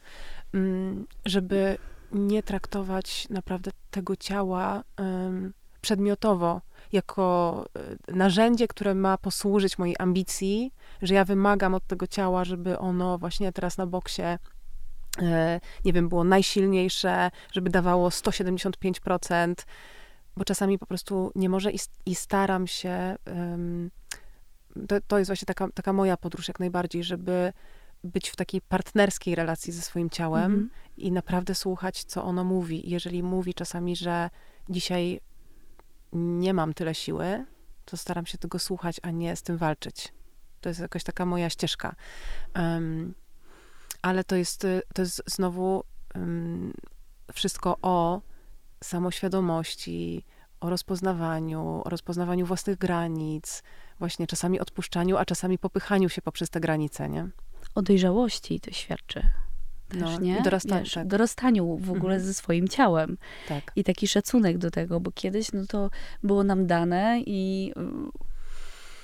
mm, żeby nie traktować naprawdę tego ciała em, przedmiotowo, jako e, narzędzie, które ma posłużyć mojej ambicji, że ja wymagam od tego ciała, żeby ono właśnie teraz na boksie e, nie wiem, było najsilniejsze, żeby dawało 175%, bo czasami po prostu nie może i, i staram się, to, to jest właśnie taka, taka moja podróż jak najbardziej, żeby być w takiej partnerskiej relacji ze swoim ciałem Mhm. i naprawdę słuchać, co ono mówi. Jeżeli mówi czasami, że dzisiaj nie mam tyle siły, to staram się tego słuchać, a nie z tym walczyć. To jest jakaś taka moja ścieżka. Em, ale to jest, y, to jest znowu em, wszystko o samoświadomości, o rozpoznawaniu, o rozpoznawaniu własnych granic, właśnie czasami odpuszczaniu, a czasami popychaniu się poprzez te granice, nie? O dojrzałości to świadczy. Też, No, nie? i dorasta- Wiesz, tak. dorastaniu w ogóle Mhm. ze swoim ciałem. Tak. I taki szacunek do tego, bo kiedyś no to było nam dane i,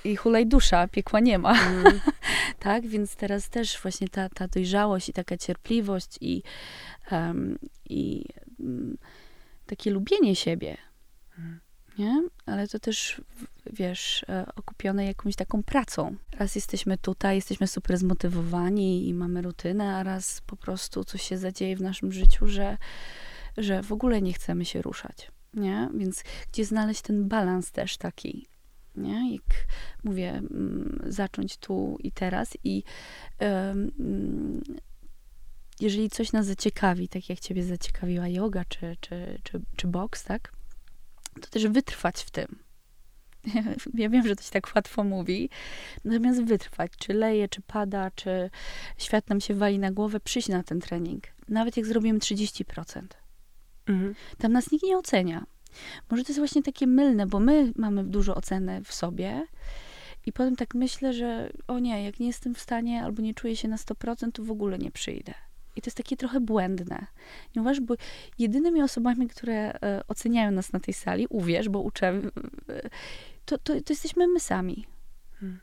i hulaj dusza, piekła nie ma. Mm, [LAUGHS] tak? Więc teraz też właśnie ta, ta dojrzałość i taka cierpliwość i, em, i mm, takie lubienie siebie, Mhm. Nie? Ale to też, wiesz, e, okupione jakąś taką pracą. Raz jesteśmy tutaj, jesteśmy super zmotywowani i mamy rutynę, a raz po prostu coś się zadzieje w naszym życiu, że, że w ogóle nie chcemy się ruszać, nie? Więc gdzie znaleźć ten balans też taki, nie? Jak mówię, mm, zacząć tu i teraz i mm, jeżeli coś nas zaciekawi, tak jak ciebie zaciekawiła yoga czy, czy, czy, czy boks, tak? To też wytrwać w tym. Ja wiem, że to się tak łatwo mówi, natomiast wytrwać, czy leje, czy pada, czy świat nam się wali na głowę, przyjść na ten trening. Nawet jak zrobimy 30%. Mhm. Tam nas nikt nie ocenia. Może to jest właśnie takie mylne, bo my mamy dużo oceny w sobie i potem tak myślę, że o nie, jak nie jestem w stanie albo nie czuję się na 100%, to w ogóle nie przyjdę. I to jest takie trochę błędne. Nie uważasz, bo jedynymi osobami, które e, oceniają nas na tej sali, uwierz, bo uczę, to, to, to jesteśmy my sami. Hmm.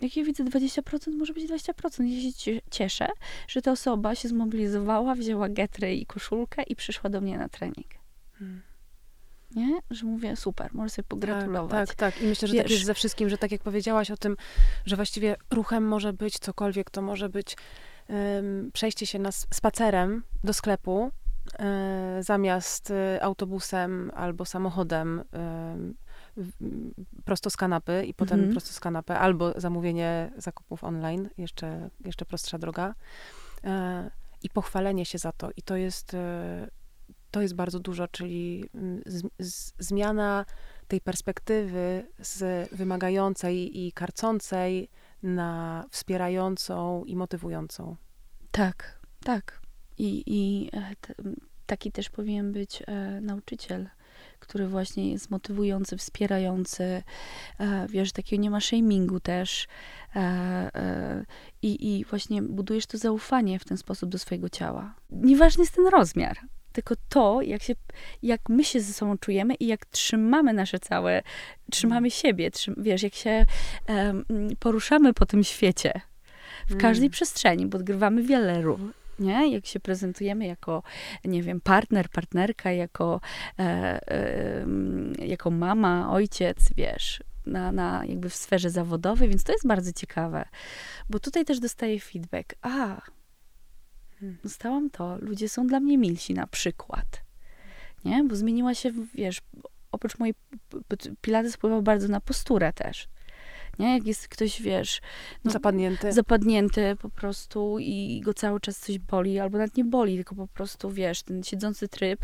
Jak ja widzę 20%, może być 20%. Ja się cieszę, że ta osoba się zmobilizowała, wzięła getry i koszulkę i przyszła do mnie na trening. Hmm nie? Że mówię, super, możesz sobie pogratulować. Tak, tak, tak. I myślę, że Wiesz, tak jest ze wszystkim, że tak jak powiedziałaś o tym, że właściwie ruchem może być cokolwiek, to może być przejście się na spacerem do sklepu, um, zamiast um, autobusem albo samochodem prosto z kanapy i potem mhm. prosto z kanapy, albo zamówienie zakupów online, jeszcze, jeszcze prostsza droga. E, I pochwalenie się za to. I to jest e, to jest bardzo dużo, czyli z, z, zmiana tej perspektywy z wymagającej i karcącej na wspierającą i motywującą. Tak, tak. I, i e, taki też powinien być e, nauczyciel, który właśnie jest motywujący, wspierający. E, wiesz, takiego nie ma shamingu też. I, I właśnie budujesz to zaufanie w ten sposób do swojego ciała. Nieważny jest ten rozmiar tylko to, jak, się, jak my się ze sobą czujemy i jak trzymamy nasze całe, trzymamy mm. siebie, trzym, wiesz, jak się um, poruszamy po tym świecie, w mm. każdej przestrzeni, bo odgrywamy wiele ról. Nie? Jak się prezentujemy jako, nie wiem, partner, partnerka, jako, e, e, jako mama, ojciec, wiesz, na, na jakby w sferze zawodowej, więc to jest bardzo ciekawe, bo tutaj też dostaję feedback. A, Dostałam to, ludzie są dla mnie milsi na przykład. Nie? Bo zmieniła się, wiesz, oprócz mojej pilates wpływał bardzo na posturę też. Nie? Jak jest ktoś, wiesz... No, zapadnięty. Zapadnięty po prostu i go cały czas coś boli, albo nawet nie boli, tylko po prostu, wiesz, ten siedzący tryb,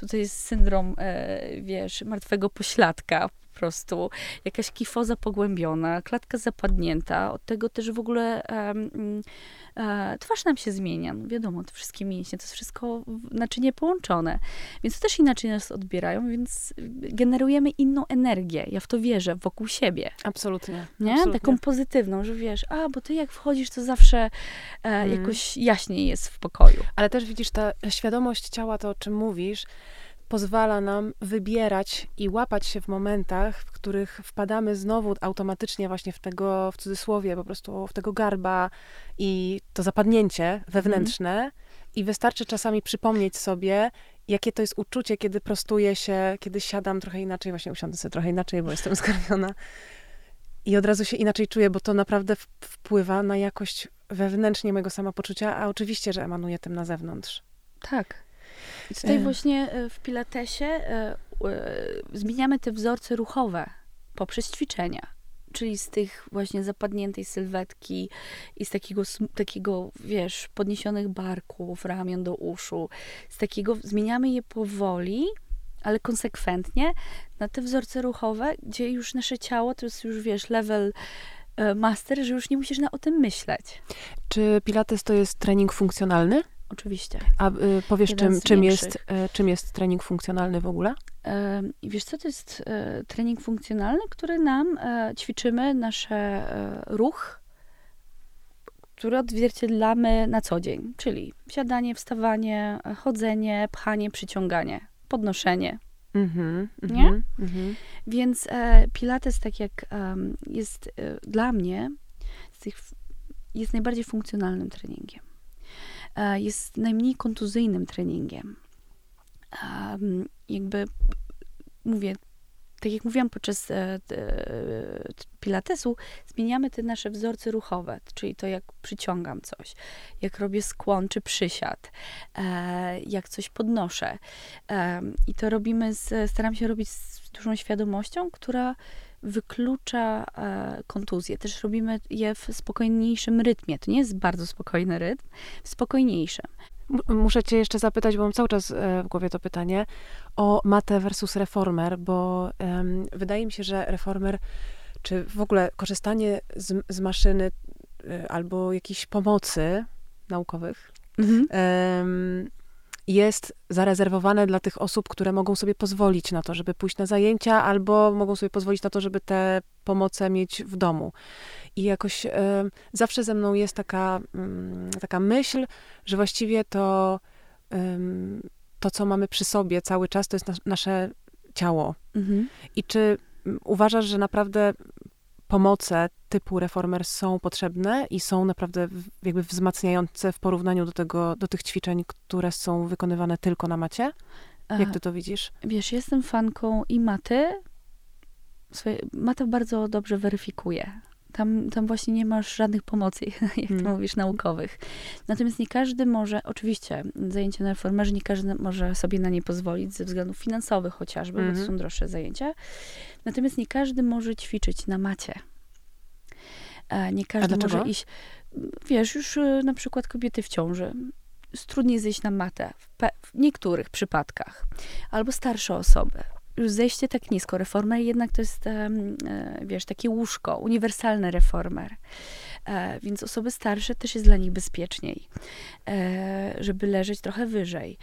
tutaj jest syndrom, e, wiesz, martwego pośladka po prostu, jakaś kifoza pogłębiona, klatka zapadnięta, od tego też w ogóle... E, e, twarz nam się zmienia. No wiadomo, te wszystkie mięśnie, to jest wszystko naczynie połączone. Więc też inaczej nas odbierają, więc generujemy inną energię. Ja w to wierzę, wokół siebie. Absolutnie. Nie? Absolutnie. Taką pozytywną, że wiesz, a, bo ty jak wchodzisz, to zawsze e, hmm. jakoś jaśniej jest w pokoju. Ale też widzisz, ta świadomość ciała, to o czym mówisz, pozwala nam wybierać i łapać się w momentach, w których wpadamy znowu automatycznie właśnie w tego, w cudzysłowie, po prostu w tego garba i to zapadnięcie wewnętrzne. Mm. I wystarczy czasami przypomnieć sobie, jakie to jest uczucie, kiedy prostuję się, kiedy siadam trochę inaczej, właśnie usiądę sobie trochę inaczej, bo jestem [LAUGHS] skarmiona. I od razu się inaczej czuję, bo to naprawdę wpływa na jakość wewnętrznie mojego samopoczucia, a oczywiście, że emanuje tym na zewnątrz. Tak. I tutaj e. właśnie e, w Pilatesie e, zmieniamy te wzorce ruchowe poprzez ćwiczenia. Czyli z tych właśnie zapadniętej sylwetki i z takiego, takiego, wiesz, podniesionych barków, ramion do uszu, z takiego, zmieniamy je powoli, ale konsekwentnie na te wzorce ruchowe, gdzie już nasze ciało to jest już, wiesz, level master, że już nie musisz na, o tym myśleć. Czy Pilates to jest trening funkcjonalny? Oczywiście. A y, powiesz, czym, czym, jest, y, czym jest trening funkcjonalny w ogóle? I wiesz co, to jest y, trening funkcjonalny, który nam y, ćwiczymy nasz ruch, który odzwierciedlamy na co dzień, czyli siadanie, wstawanie, chodzenie, pchanie, przyciąganie, podnoszenie. Mm-hmm, nie? Mm-hmm. Więc e, Pilates, tak jak um, jest e, dla mnie, tych, jest najbardziej funkcjonalnym treningiem. E, jest najmniej kontuzyjnym treningiem. Jakby mówię, tak jak mówiłam podczas e, pilatesu, zmieniamy te nasze wzorce ruchowe, czyli to, jak przyciągam coś, jak robię skłon czy przysiad, e, jak coś podnoszę. I to robimy, z, staram się robić z dużą świadomością, która wyklucza e, kontuzję. Też robimy je w spokojniejszym rytmie. To nie jest bardzo spokojny rytm, w spokojniejszym. Muszę cię jeszcze zapytać, bo mam cały czas e, w głowie to pytanie, o matę versus reformer, bo um, wydaje mi się, że reformer, czy w ogóle korzystanie z, z maszyny y, albo jakiejś pomocy naukowych, mhm. um, jest zarezerwowane dla tych osób, które mogą sobie pozwolić na to, żeby pójść na zajęcia, albo mogą sobie pozwolić na to, żeby te pomoce mieć w domu. I jakoś y, zawsze ze mną jest taka, y, taka myśl, że właściwie to, y, to, co mamy przy sobie cały czas, to jest na, nasze ciało. Mhm. I czy uważasz, że naprawdę pomoce typu reformer są potrzebne i są naprawdę jakby wzmacniające w porównaniu do, tego, do tych ćwiczeń, które są wykonywane tylko na macie? Jak ty to widzisz? Wiesz, jestem fanką i maty. Swoje, mata bardzo dobrze weryfikuje. Tam, tam właśnie nie masz żadnych pomocy, [LAUGHS] jak ty hmm. mówisz, naukowych. Natomiast nie każdy może, oczywiście, zajęcia na reformerze, nie każdy może sobie na nie pozwolić ze względów finansowych chociażby, mm -hmm. bo to mhm. są droższe zajęcia. Natomiast nie każdy może ćwiczyć na macie. E, nie każdy może iść. Wiesz, już e, na przykład kobiety w ciąży. Trudniej zejść na matę w, w niektórych przypadkach. Albo starsze osoby już zejście tak nisko. Reformer jednak to jest, e, wiesz, takie łóżko, uniwersalny reformer. Więc osoby starsze też jest dla nich bezpieczniej, żeby leżeć trochę wyżej.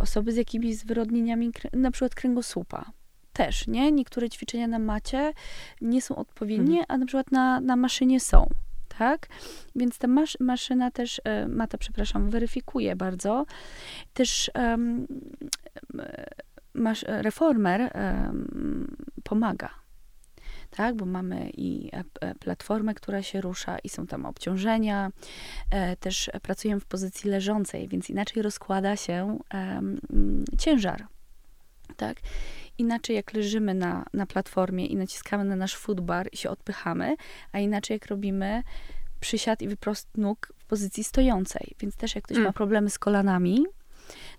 Osoby z jakimiś zwyrodnieniami, na przykład kręgosłupa też, nie? Niektóre ćwiczenia na macie nie są odpowiednie, mhm. a na przykład na, na maszynie są. Tak? Więc ta masz, maszyna też, e, mata, przepraszam, weryfikuje bardzo. Też um, masz, reformer um, pomaga tak? Bo mamy i e, e, platformę, która się rusza i są tam obciążenia. Też pracujemy w pozycji leżącej, więc inaczej rozkłada się ciężar, tak? inaczej jak leżymy na, na platformie i naciskamy na nasz footbar i się odpychamy, a inaczej jak robimy przysiad i wyprost nóg w pozycji stojącej. Więc też jak ktoś mm. ma problemy z kolanami,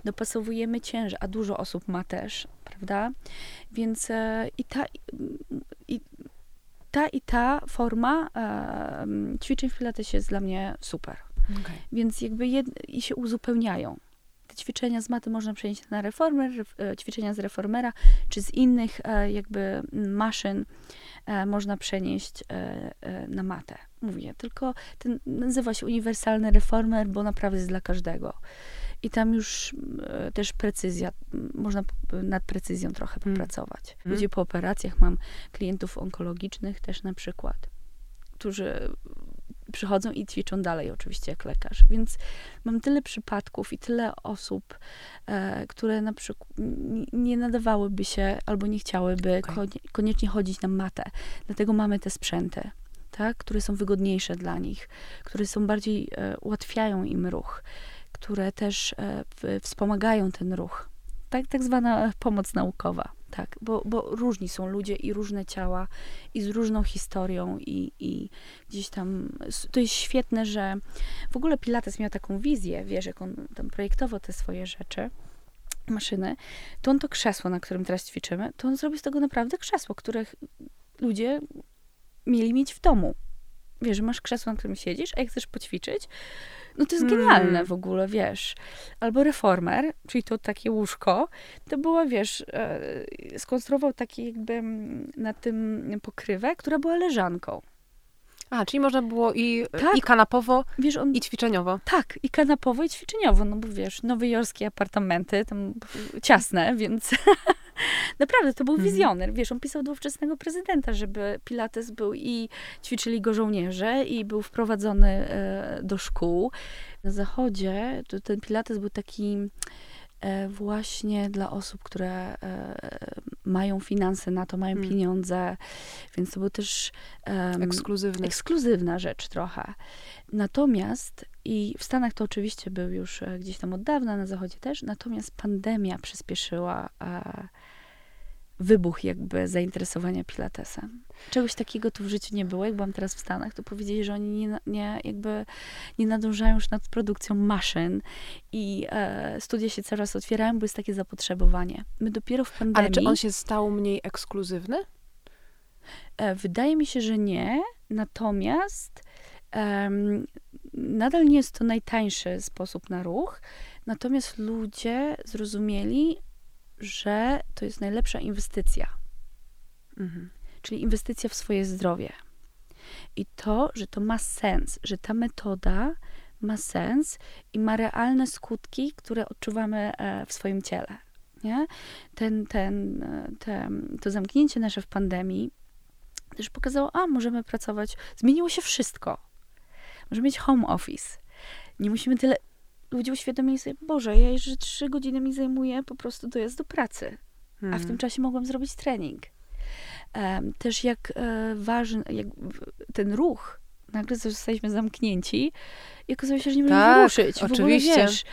dopasowujemy ciężar, a dużo osób ma też, prawda? Więc e, i ta i, ta i ta forma e, ćwiczeń w pilatesie jest dla mnie super. Okay. Więc jakby jed, i się uzupełniają ćwiczenia z maty można przenieść na reformer, e, ćwiczenia z reformera, czy z innych e, jakby maszyn e, można przenieść na matę. Mówię, tylko ten nazywa się uniwersalny reformer, bo naprawdę jest dla każdego. I tam już też precyzja, można nad precyzją trochę hmm. popracować. Hmm. Ludzie po operacjach, mam klientów onkologicznych też na przykład, którzy przychodzą i ćwiczą dalej, oczywiście, jak lekarz. Więc mam tyle przypadków i tyle osób, e, które na przykład nie nadawałyby się albo nie chciałyby okay. koniecznie chodzić na matę. Dlatego mamy te sprzęty. Tak, które są wygodniejsze dla nich, które są bardziej e, ułatwiają im ruch, które też e, w, wspomagają ten ruch. Tak, tak zwana pomoc naukowa. Tak, bo, bo różni są ludzie i różne ciała i z różną historią i, i gdzieś tam, to jest świetne, że w ogóle Pilates miał taką wizję, wiesz, jak on tam projektował te swoje rzeczy, maszyny, to on to krzesło, na którym teraz ćwiczymy, to on zrobił z tego naprawdę krzesło, które ludzie mieli mieć w domu. Wiesz, że masz krzesło, na którym siedzisz, a jak chcesz poćwiczyć, no to jest genialne mm. w ogóle, wiesz. Albo reformer, czyli to takie łóżko, to była, wiesz, e, skonstruował taki jakby na tym pokrywę, która była leżanką. A, czyli można było i, tak. i kanapowo, wiesz, on, i ćwiczeniowo. Tak, i kanapowo, i ćwiczeniowo, no bo wiesz, nowojorskie apartamenty, tam ciasne, więc [LAUGHS] [LAUGHS] naprawdę to był mhm. wizjoner. Wiesz, on pisał do ówczesnego prezydenta, żeby Pilates był i ćwiczyli go żołnierze i był wprowadzony e, do szkół. Na zachodzie to ten Pilates był taki właśnie dla osób, które e, mają finanse na to, mają hmm. pieniądze, więc to był też um, Ekskluzywny. ekskluzywna rzecz trochę. Natomiast i w Stanach to oczywiście był już e, gdzieś tam od dawna, na zachodzie też, natomiast pandemia przyspieszyła wybuch jakby zainteresowania pilatesem. Czegoś takiego tu w życiu nie było. Jak byłam teraz w Stanach, to powiedzieli, że oni nie, nie jakby nie nadążają już nad produkcją maszyn i e, studia się coraz otwierają, bo jest takie zapotrzebowanie. My dopiero w pandemii... Ale czy on się stał mniej ekskluzywny? E, wydaje mi się, że nie, natomiast um, nadal nie jest to najtańszy sposób na ruch, natomiast ludzie zrozumieli, że to jest najlepsza inwestycja. Mhm. Czyli inwestycja w swoje zdrowie. I to, że to ma sens, że ta metoda ma sens i ma realne skutki, które odczuwamy e, w swoim ciele. Nie? Ten, ten, e, ten, to zamknięcie nasze w pandemii też pokazało, a możemy pracować, zmieniło się wszystko. Możemy mieć home office. Nie musimy tyle. Ludzie uświadomili sobie, Boże, ja jeszcze trzy godziny mi zajmuje po prostu dojazd do pracy. Hmm. A w tym hmm. czasie mogłam zrobić trening. Um, też jak e, ważny, jak ten ruch, nagle zostaliśmy zamknięci i okazało się, że nie możemy tak, ruszyć. Oczywiście. Ogóle, wiesz,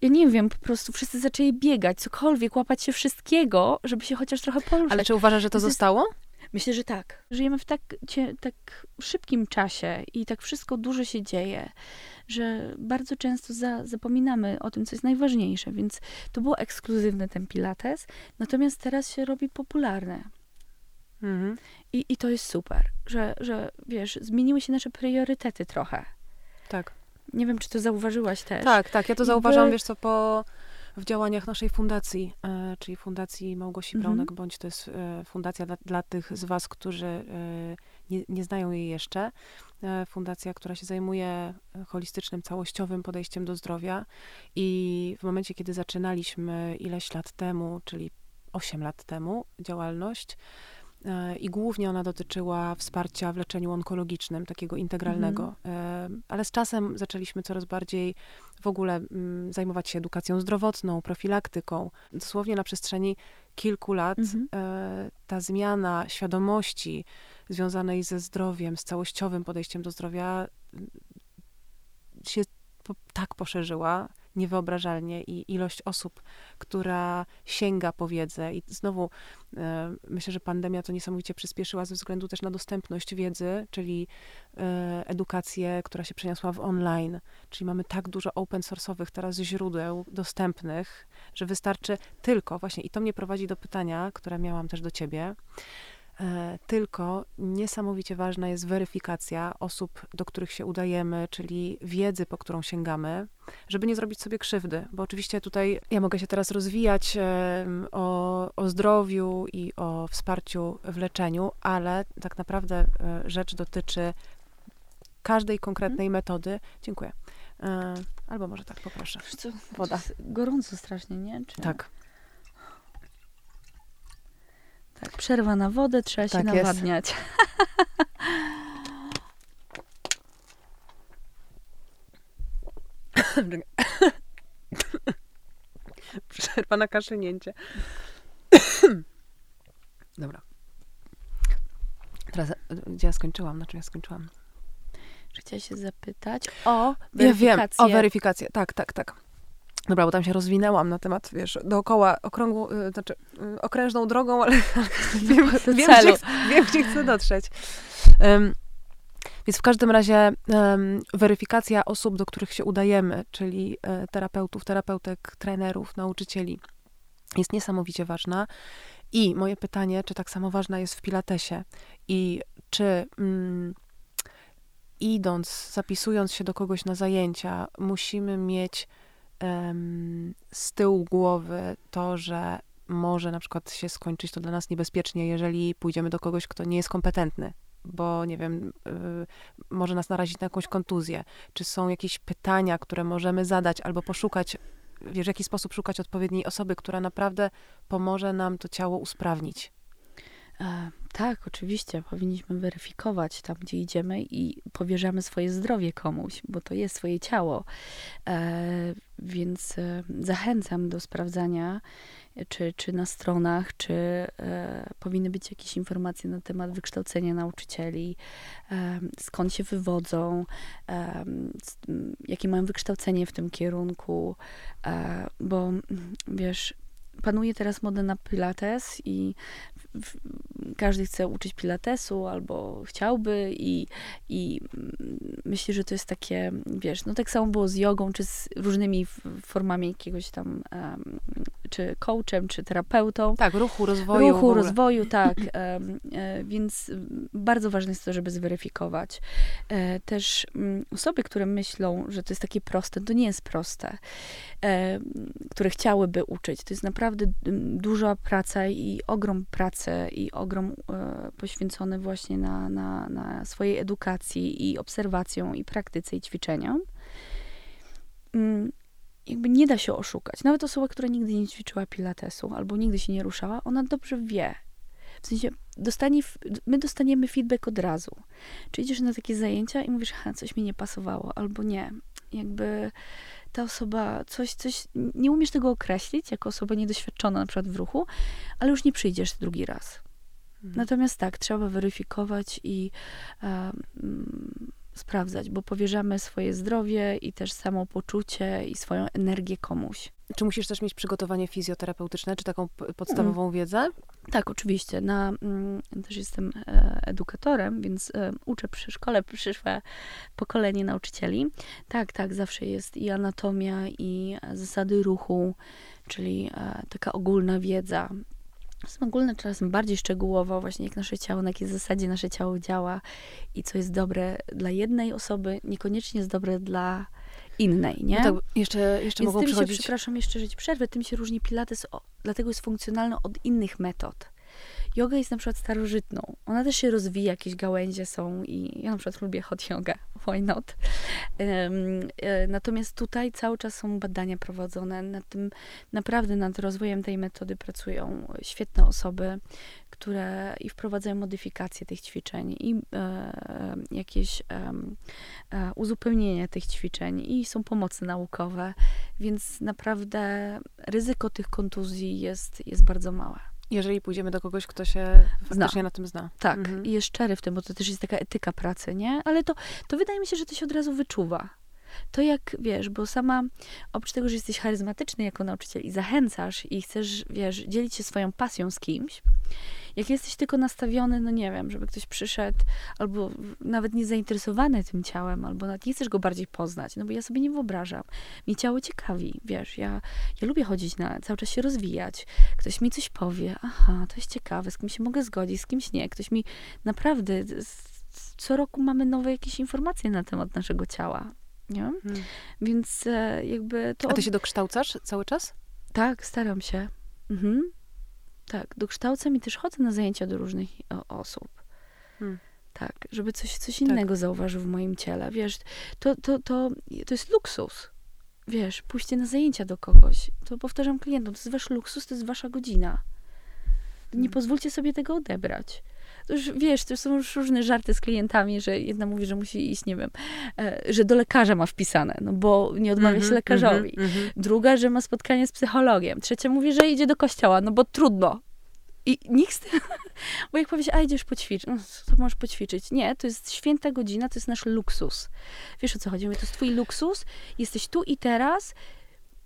ja nie wiem, po prostu wszyscy zaczęli biegać, cokolwiek, łapać się wszystkiego, żeby się chociaż trochę poruszać. Ale czy uważasz, że to, to zostało? Myślę, że tak. Żyjemy w tak, tak szybkim czasie i tak wszystko dużo się dzieje, że bardzo często za, zapominamy o tym, co jest najważniejsze. Więc to było ekskluzywne ten Pilates, natomiast teraz się robi popularne. Mhm. I, I to jest super, że, że wiesz, zmieniły się nasze priorytety trochę. Tak. Nie wiem, czy to zauważyłaś też. Tak, tak. Ja to zauważam, wiesz co, po w działaniach naszej fundacji, e, czyli Fundacji Małgosi mhm. Braunek, bądź to jest e, fundacja dla, dla, tych z was, którzy e, nie, nie znają jej jeszcze. Fundacja, która się zajmuje holistycznym, całościowym podejściem do zdrowia i w momencie, kiedy zaczynaliśmy ileś lat temu, czyli 8 lat temu działalność, i głównie ona dotyczyła wsparcia w leczeniu onkologicznym, takiego integralnego. Mhm. Ale z czasem zaczęliśmy coraz bardziej w ogóle mm, zajmować się edukacją zdrowotną, profilaktyką. Dosłownie na przestrzeni kilku lat mhm. E, ta zmiana świadomości związanej ze zdrowiem, z całościowym podejściem do zdrowia mm, się tak poszerzyła, niewyobrażalnie i ilość osób, która sięga po wiedzę. I znowu e, myślę, że pandemia to niesamowicie przyspieszyła ze względu też na dostępność wiedzy, czyli e, edukację, która się przeniosła w online, czyli mamy tak dużo open source'owych teraz źródeł dostępnych, że wystarczy tylko właśnie i to mnie prowadzi do pytania, które miałam też do ciebie, tylko niesamowicie ważna jest weryfikacja osób, do których się udajemy, czyli wiedzy, po którą sięgamy, żeby nie zrobić sobie krzywdy, bo oczywiście tutaj ja mogę się teraz rozwijać o, o zdrowiu i o wsparciu w leczeniu, ale tak naprawdę e, rzecz dotyczy każdej konkretnej hmm. metody. Dziękuję. E, albo może tak poproszę. Woda. Gorąco strasznie, nie? Czy... Tak. Tak, przerwa na wodę, trzeba tak się nawadniać. [LAUGHS] przerwa na kaszlnięcie. [COUGHS] Dobra. Teraz, gdzie ja skończyłam? Na czym ja skończyłam? Chciałam się zapytać o weryfikację. Ja wiem, o weryfikację. Tak, tak, tak. Dobra, bo tam się rozwinęłam na temat, wiesz, dookoła okrągłą, y, znaczy y, okrężną drogą, ale [LAUGHS] wiem, wiem, gdzie, wiem, gdzie chcę dotrzeć. Um, więc w każdym razie um, weryfikacja osób, do których się udajemy, czyli e, terapeutów, terapeutek, trenerów, nauczycieli, jest niesamowicie ważna. I moje pytanie, czy tak samo ważna jest w Pilatesie i czy mm, idąc, zapisując się do kogoś na zajęcia, musimy mieć z tyłu głowy to, że może na przykład się skończyć to dla nas niebezpiecznie, jeżeli pójdziemy do kogoś, kto nie jest kompetentny, bo nie wiem, y, może nas narazić na jakąś kontuzję. Czy są jakieś pytania, które możemy zadać albo poszukać, w jaki sposób szukać odpowiedniej osoby, która naprawdę pomoże nam to ciało usprawnić? E, tak, oczywiście. Powinniśmy weryfikować tam, gdzie idziemy i powierzamy swoje zdrowie komuś, bo to jest swoje ciało. E, więc e, zachęcam do sprawdzania, czy, czy na stronach, czy powinny być jakieś informacje na temat wykształcenia nauczycieli, skąd się wywodzą, jakie mają wykształcenie w tym kierunku, bo wiesz, panuje teraz moda na pilates i każdy chce uczyć pilatesu albo chciałby i, i myślę, że to jest takie, wiesz, no tak samo było z jogą, czy z różnymi formami jakiegoś tam um, czy coachem, czy terapeutą. Tak, ruchu, rozwoju. Ruchu, rozwoju, [CLEARS THROAT] tak. E, więc bardzo ważne jest to, żeby zweryfikować. E, też mm, osoby, które myślą, że to jest takie proste, to nie jest proste, e, które chciałyby uczyć. To jest naprawdę duża praca i ogrom pracy i ogrom poświęcony właśnie na, na, na swojej edukacji i obserwacją i praktyce i ćwiczeniom mm, jakby nie da się oszukać. Nawet osoba, która nigdy nie ćwiczyła pilatesu albo nigdy się nie ruszała, ona dobrze wie. W sensie, dostanie, my dostaniemy feedback od razu. Czy idziesz na takie zajęcia i mówisz, ha, coś mi nie pasowało, albo nie. Jakby ta osoba, coś, coś, nie umiesz tego określić jako osoba niedoświadczona na przykład w ruchu, ale już nie przyjdziesz drugi raz. Mhm. Natomiast tak, trzeba weryfikować i um, sprawdzać, bo powierzamy swoje zdrowie i też samopoczucie i swoją energię komuś. Czy musisz też mieć przygotowanie fizjoterapeutyczne, czy taką podstawową mm. wiedzę? Tak, oczywiście. Na, mm, też jestem e, edukatorem, więc e, uczę przy szkole przyszłe pokolenie nauczycieli. Tak, tak, zawsze jest i anatomia, i zasady ruchu, czyli e, taka ogólna wiedza są ogólne, czasem bardziej szczegółowo, właśnie jak nasze ciało, na jakiej zasadzie nasze ciało działa i co jest dobre dla jednej osoby, niekoniecznie jest dobre dla innej, nie? No tak, jeszcze, jeszcze Więc mogą tym przychodzić... się, przepraszam, jeszcze żyć przerwę, tym się różni pilates, o, dlatego jest funkcjonalny od innych metod. Yoga jest na przykład starożytną. Ona też się rozwija, jakieś gałęzie są i ja na przykład lubię hot yoga, [LAUGHS] why not? E, natomiast tutaj cały czas są badania prowadzone nad tym, naprawdę nad rozwojem tej metody pracują świetne osoby, które i wprowadzają modyfikacje tych ćwiczeń i e, jakieś e, uzupełnienie tych ćwiczeń i są pomocy naukowe, więc naprawdę ryzyko tych kontuzji jest, jest bardzo małe. Jeżeli pójdziemy do kogoś, kto się faktycznie zna. na tym zna. Tak, mhm. i jest szczery w tym, bo to też jest taka etyka pracy, nie? Ale to, to wydaje mi się, że to się od razu wyczuwa. To jak, wiesz, bo sama, oprócz tego, że jesteś charyzmatyczny jako nauczyciel i zachęcasz i chcesz, wiesz, dzielić się swoją pasją z kimś, jak jesteś tylko nastawiony, no nie wiem, żeby ktoś przyszedł, albo nawet nie zainteresowany tym ciałem, albo nawet nie chcesz go bardziej poznać, no bo ja sobie nie wyobrażam. Mi ciało ciekawi, wiesz, ja, ja lubię chodzić na, cały czas się rozwijać. Ktoś mi coś powie, aha, to jest ciekawe, z kim się mogę zgodzić, z kimś nie. Ktoś mi naprawdę, co roku mamy nowe jakieś informacje na temat naszego ciała. Nie? Hmm. Więc e, jakby to. A ty się dokształcasz cały czas? Tak, staram się. Mhm. Tak, dokształcam i też chodzę na zajęcia do różnych osób. Hmm. Tak, żeby coś, coś tak. innego tak. zauważył w moim ciele. Wiesz, to, to, to, to jest luksus. Wiesz, pójście na zajęcia do kogoś. To powtarzam klientom, to jest wasz luksus, to jest wasza godzina. Nie hmm. pozwólcie sobie tego odebrać to już wiesz, to są już różne żarty z klientami, że jedna mówi, że musi iść, nie wiem, e, że do lekarza ma wpisane, no bo nie odmawia się lekarzowi. Mm -hmm. Druga, że ma spotkanie z psychologiem. Trzecia mówi, że idzie do kościoła, no bo trudno. I nikt z tym, [LAUGHS] bo jak powiesz, a idziesz poćwiczyć, no to możesz poćwiczyć. Nie, to jest święta godzina, to jest nasz luksus. Wiesz o co chodzi? Mówię, to jest twój luksus, jesteś tu i teraz,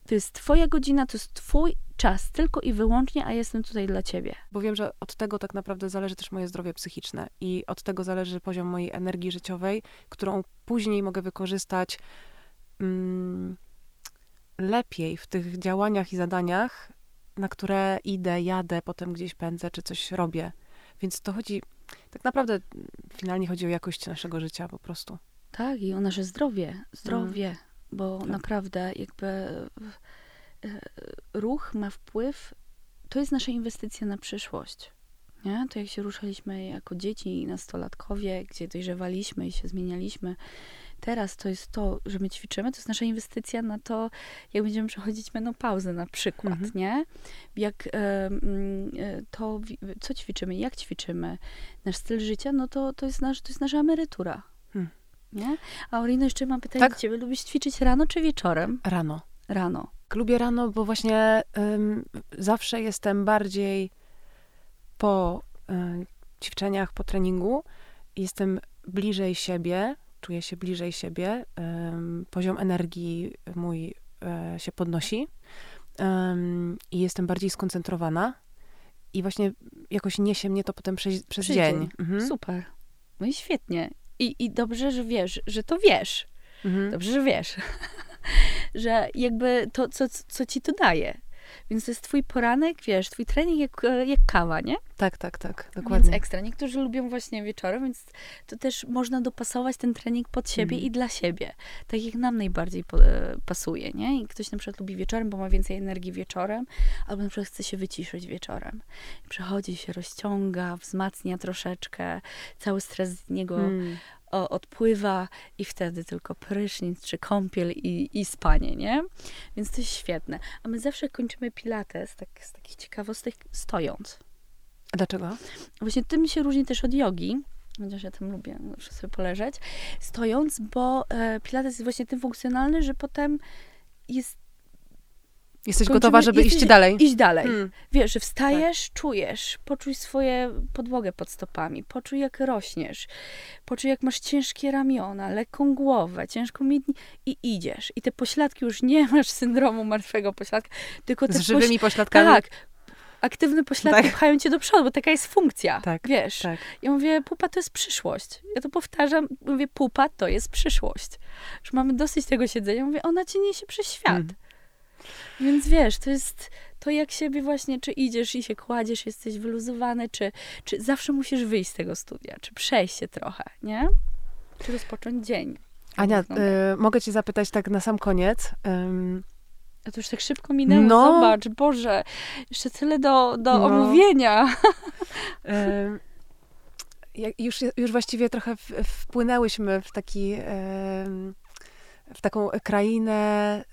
to jest twoja godzina, to jest twój czas, tylko i wyłącznie, a jestem tutaj dla ciebie. Bo wiem, że od tego tak naprawdę zależy też moje zdrowie psychiczne i od tego zależy poziom mojej energii życiowej, którą później mogę wykorzystać mm, lepiej w tych działaniach i zadaniach, na które idę, jadę, potem gdzieś pędzę, czy coś robię. Więc to chodzi, tak naprawdę finalnie chodzi o jakość naszego życia po prostu. Tak, i o nasze zdrowie. Zdrowie, mm. bo tak. naprawdę jakby ruch ma wpływ, to jest nasza inwestycja na przyszłość. Nie? To jak się ruszaliśmy jako dzieci i nastolatkowie, gdzie dojrzewaliśmy i się zmienialiśmy, teraz to jest to, że my ćwiczymy, to jest nasza inwestycja na to, jak będziemy przechodzić menopauzę na przykład, mhm. nie? Jak e, to, co ćwiczymy, jak ćwiczymy, nasz styl życia, no to, to, jest, nasz, to jest nasza emerytura. Hmm. Nie? A Orino, jeszcze mam pytanie tak? do ciebie. Lubisz ćwiczyć rano czy wieczorem? Rano. Rano. Lubię rano, bo właśnie zawsze jestem bardziej po um, ćwiczeniach, po treningu. Jestem bliżej siebie, czuję się bliżej siebie. Poziom energii mój e, się podnosi i jestem bardziej skoncentrowana. I właśnie jakoś niesie mnie to potem przez, przez dzień. Mhm. Super. No i świetnie. I, I dobrze, że wiesz, że to wiesz. Mhm. Dobrze, że wiesz. [LAUGHS] że jakby to, co, co ci to daje. Więc to jest twój poranek, wiesz, twój trening jak, jak kawa, nie? Tak, tak, tak, dokładnie. Więc ekstra. Niektórzy lubią właśnie wieczorem, więc to też można dopasować ten trening pod siebie Mhm. i dla siebie. Tak jak nam najbardziej pasuje, nie? I ktoś na przykład lubi wieczorem, bo ma więcej energii wieczorem, albo na przykład chce się wyciszyć wieczorem. Przechodzi się, rozciąga, wzmacnia troszeczkę, cały stres z niego Mm. O, odpływa i wtedy tylko prysznic czy kąpiel i, i spanie, nie? Więc to jest świetne. A my zawsze kończymy pilates, tak, z takich ciekawostek, stojąc. A dlaczego? Właśnie tym się różni też od jogi, chociaż ja tam lubię zawsze sobie poleżeć, stojąc, bo e, pilates jest właśnie tym funkcjonalny, że potem jest Jesteś kończymy- gotowa, żeby jesteś- iść dalej. iść dalej. Mm. Wiesz, że wstajesz, czujesz, poczuj swoje podłogę pod stopami, poczuj jak rośniesz, poczuj jak masz ciężkie ramiona, lekką głowę, ciężką miedni i idziesz. I te pośladki już nie masz syndromu martwego pośladka, tylko te Z żywymi pośladkami. Tak. Aktywne pośladki Tak. pchają cię do przodu, bo taka jest funkcja. Tak, Wiesz. tak. Ja mówię, pupa to jest przyszłość. Ja to powtarzam, mówię, pupa to jest przyszłość. Już mamy dosyć tego siedzenia. Mówię, ona cię niesie przez świat. Mm. Więc wiesz, to jest to jak siebie właśnie, czy idziesz i się kładziesz, jesteś wyluzowany, czy, czy zawsze musisz wyjść z tego studia, czy przejść się trochę, nie? Czy rozpocząć dzień. Ania, y, mogę cię zapytać tak na sam koniec. Ym, A to już tak szybko minęło, No. zobacz, Boże, jeszcze tyle do, do No. omówienia. [LAUGHS] Ym, jak- już, już właściwie trochę w, wpłynęłyśmy w taki ym, w taką krainę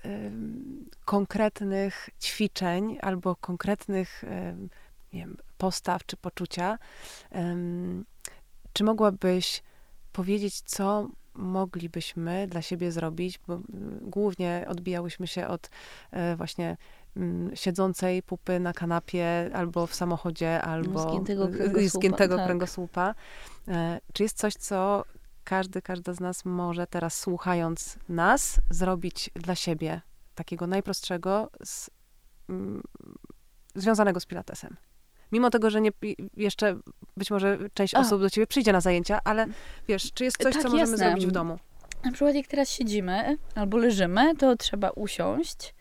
konkretnych ćwiczeń albo konkretnych wiem, postaw czy poczucia. Czy mogłabyś powiedzieć, co moglibyśmy dla siebie zrobić, bo głównie odbijałyśmy się od e, właśnie siedzącej pupy na kanapie albo w samochodzie, albo zgiętego kręgosłupa, zgiętego tak. kręgosłupa. E, Czy jest coś, co każdy, każda z nas może teraz słuchając nas zrobić dla siebie, takiego najprostszego, z, mm, związanego z pilatesem? Mimo tego, że nie, jeszcze być może część A. osób do ciebie przyjdzie na zajęcia, ale wiesz, czy jest coś, Tak, co możemy jasne. zrobić w domu? Na przykład jak teraz siedzimy albo leżymy, to trzeba usiąść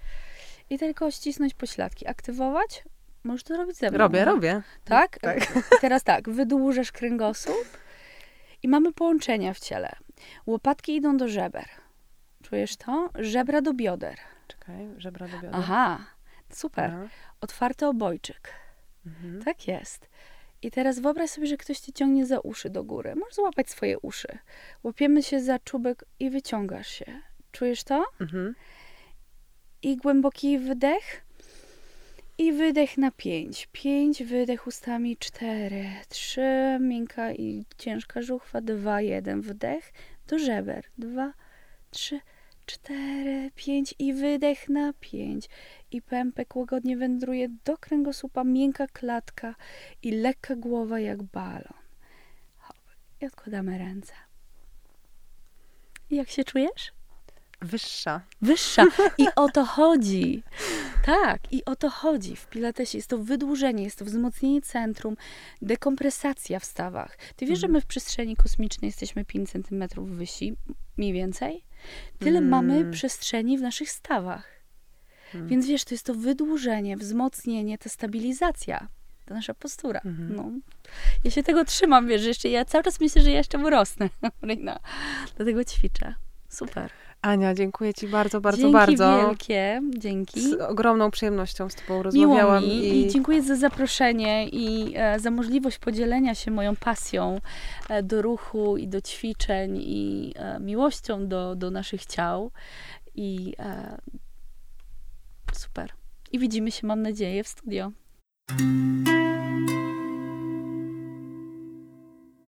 i tylko ścisnąć pośladki, aktywować. Możesz to robić ze mną. Robię, robię. Tak? Tak. I teraz tak, wydłużasz kręgosłup i mamy połączenia w ciele. Łopatki idą do żeber. Czujesz to? Żebra do bioder. Czekaj, żebra do biodra. Aha, super. Aha. Otwarty obojczyk. Mhm. Tak jest. I teraz wyobraź sobie, że ktoś cię ciągnie za uszy do góry. Możesz złapać swoje uszy. Łapiemy się za czubek i wyciągasz się. Czujesz to? Mhm. I głęboki wdech. I wydech na pięć. Pięć, wydech ustami cztery. Trzy, miękka i ciężka żuchwa. Dwa, jeden, wdech do żeber. Dwa, trzy, cztery, pięć i wydech na pięć. I pępek łagodnie wędruje do kręgosłupa, miękka klatka i lekka głowa jak balon. Hop. I odkładamy ręce. Jak się czujesz? Wyższa. wyższa. I o to chodzi. Tak, i o to chodzi. W pilatesie jest to wydłużenie, jest to wzmocnienie centrum, dekompresacja w stawach. Ty wiesz, że Mhm. my w przestrzeni kosmicznej jesteśmy 5 cm wyżsi, mniej więcej? Tyle Mm. mamy przestrzeni w naszych stawach. Mm. Więc wiesz, to jest to wydłużenie, wzmocnienie, ta stabilizacja. To nasza postura. Mhm. No. Ja się tego trzymam, wiesz, jeszcze ja cały czas myślę, że ja jeszcze. [LAUGHS] Marina. Dlatego ćwiczę. Super. Ania, dziękuję ci bardzo, bardzo, dzięki bardzo. wielkie, dzięki. Z ogromną przyjemnością z tobą Miło rozmawiałam mi i, i dziękuję za zaproszenie i e, za możliwość podzielenia się moją pasją e, do ruchu i do ćwiczeń i e, miłością do, do naszych ciał. I e, super. I widzimy się, mam nadzieję, w studio.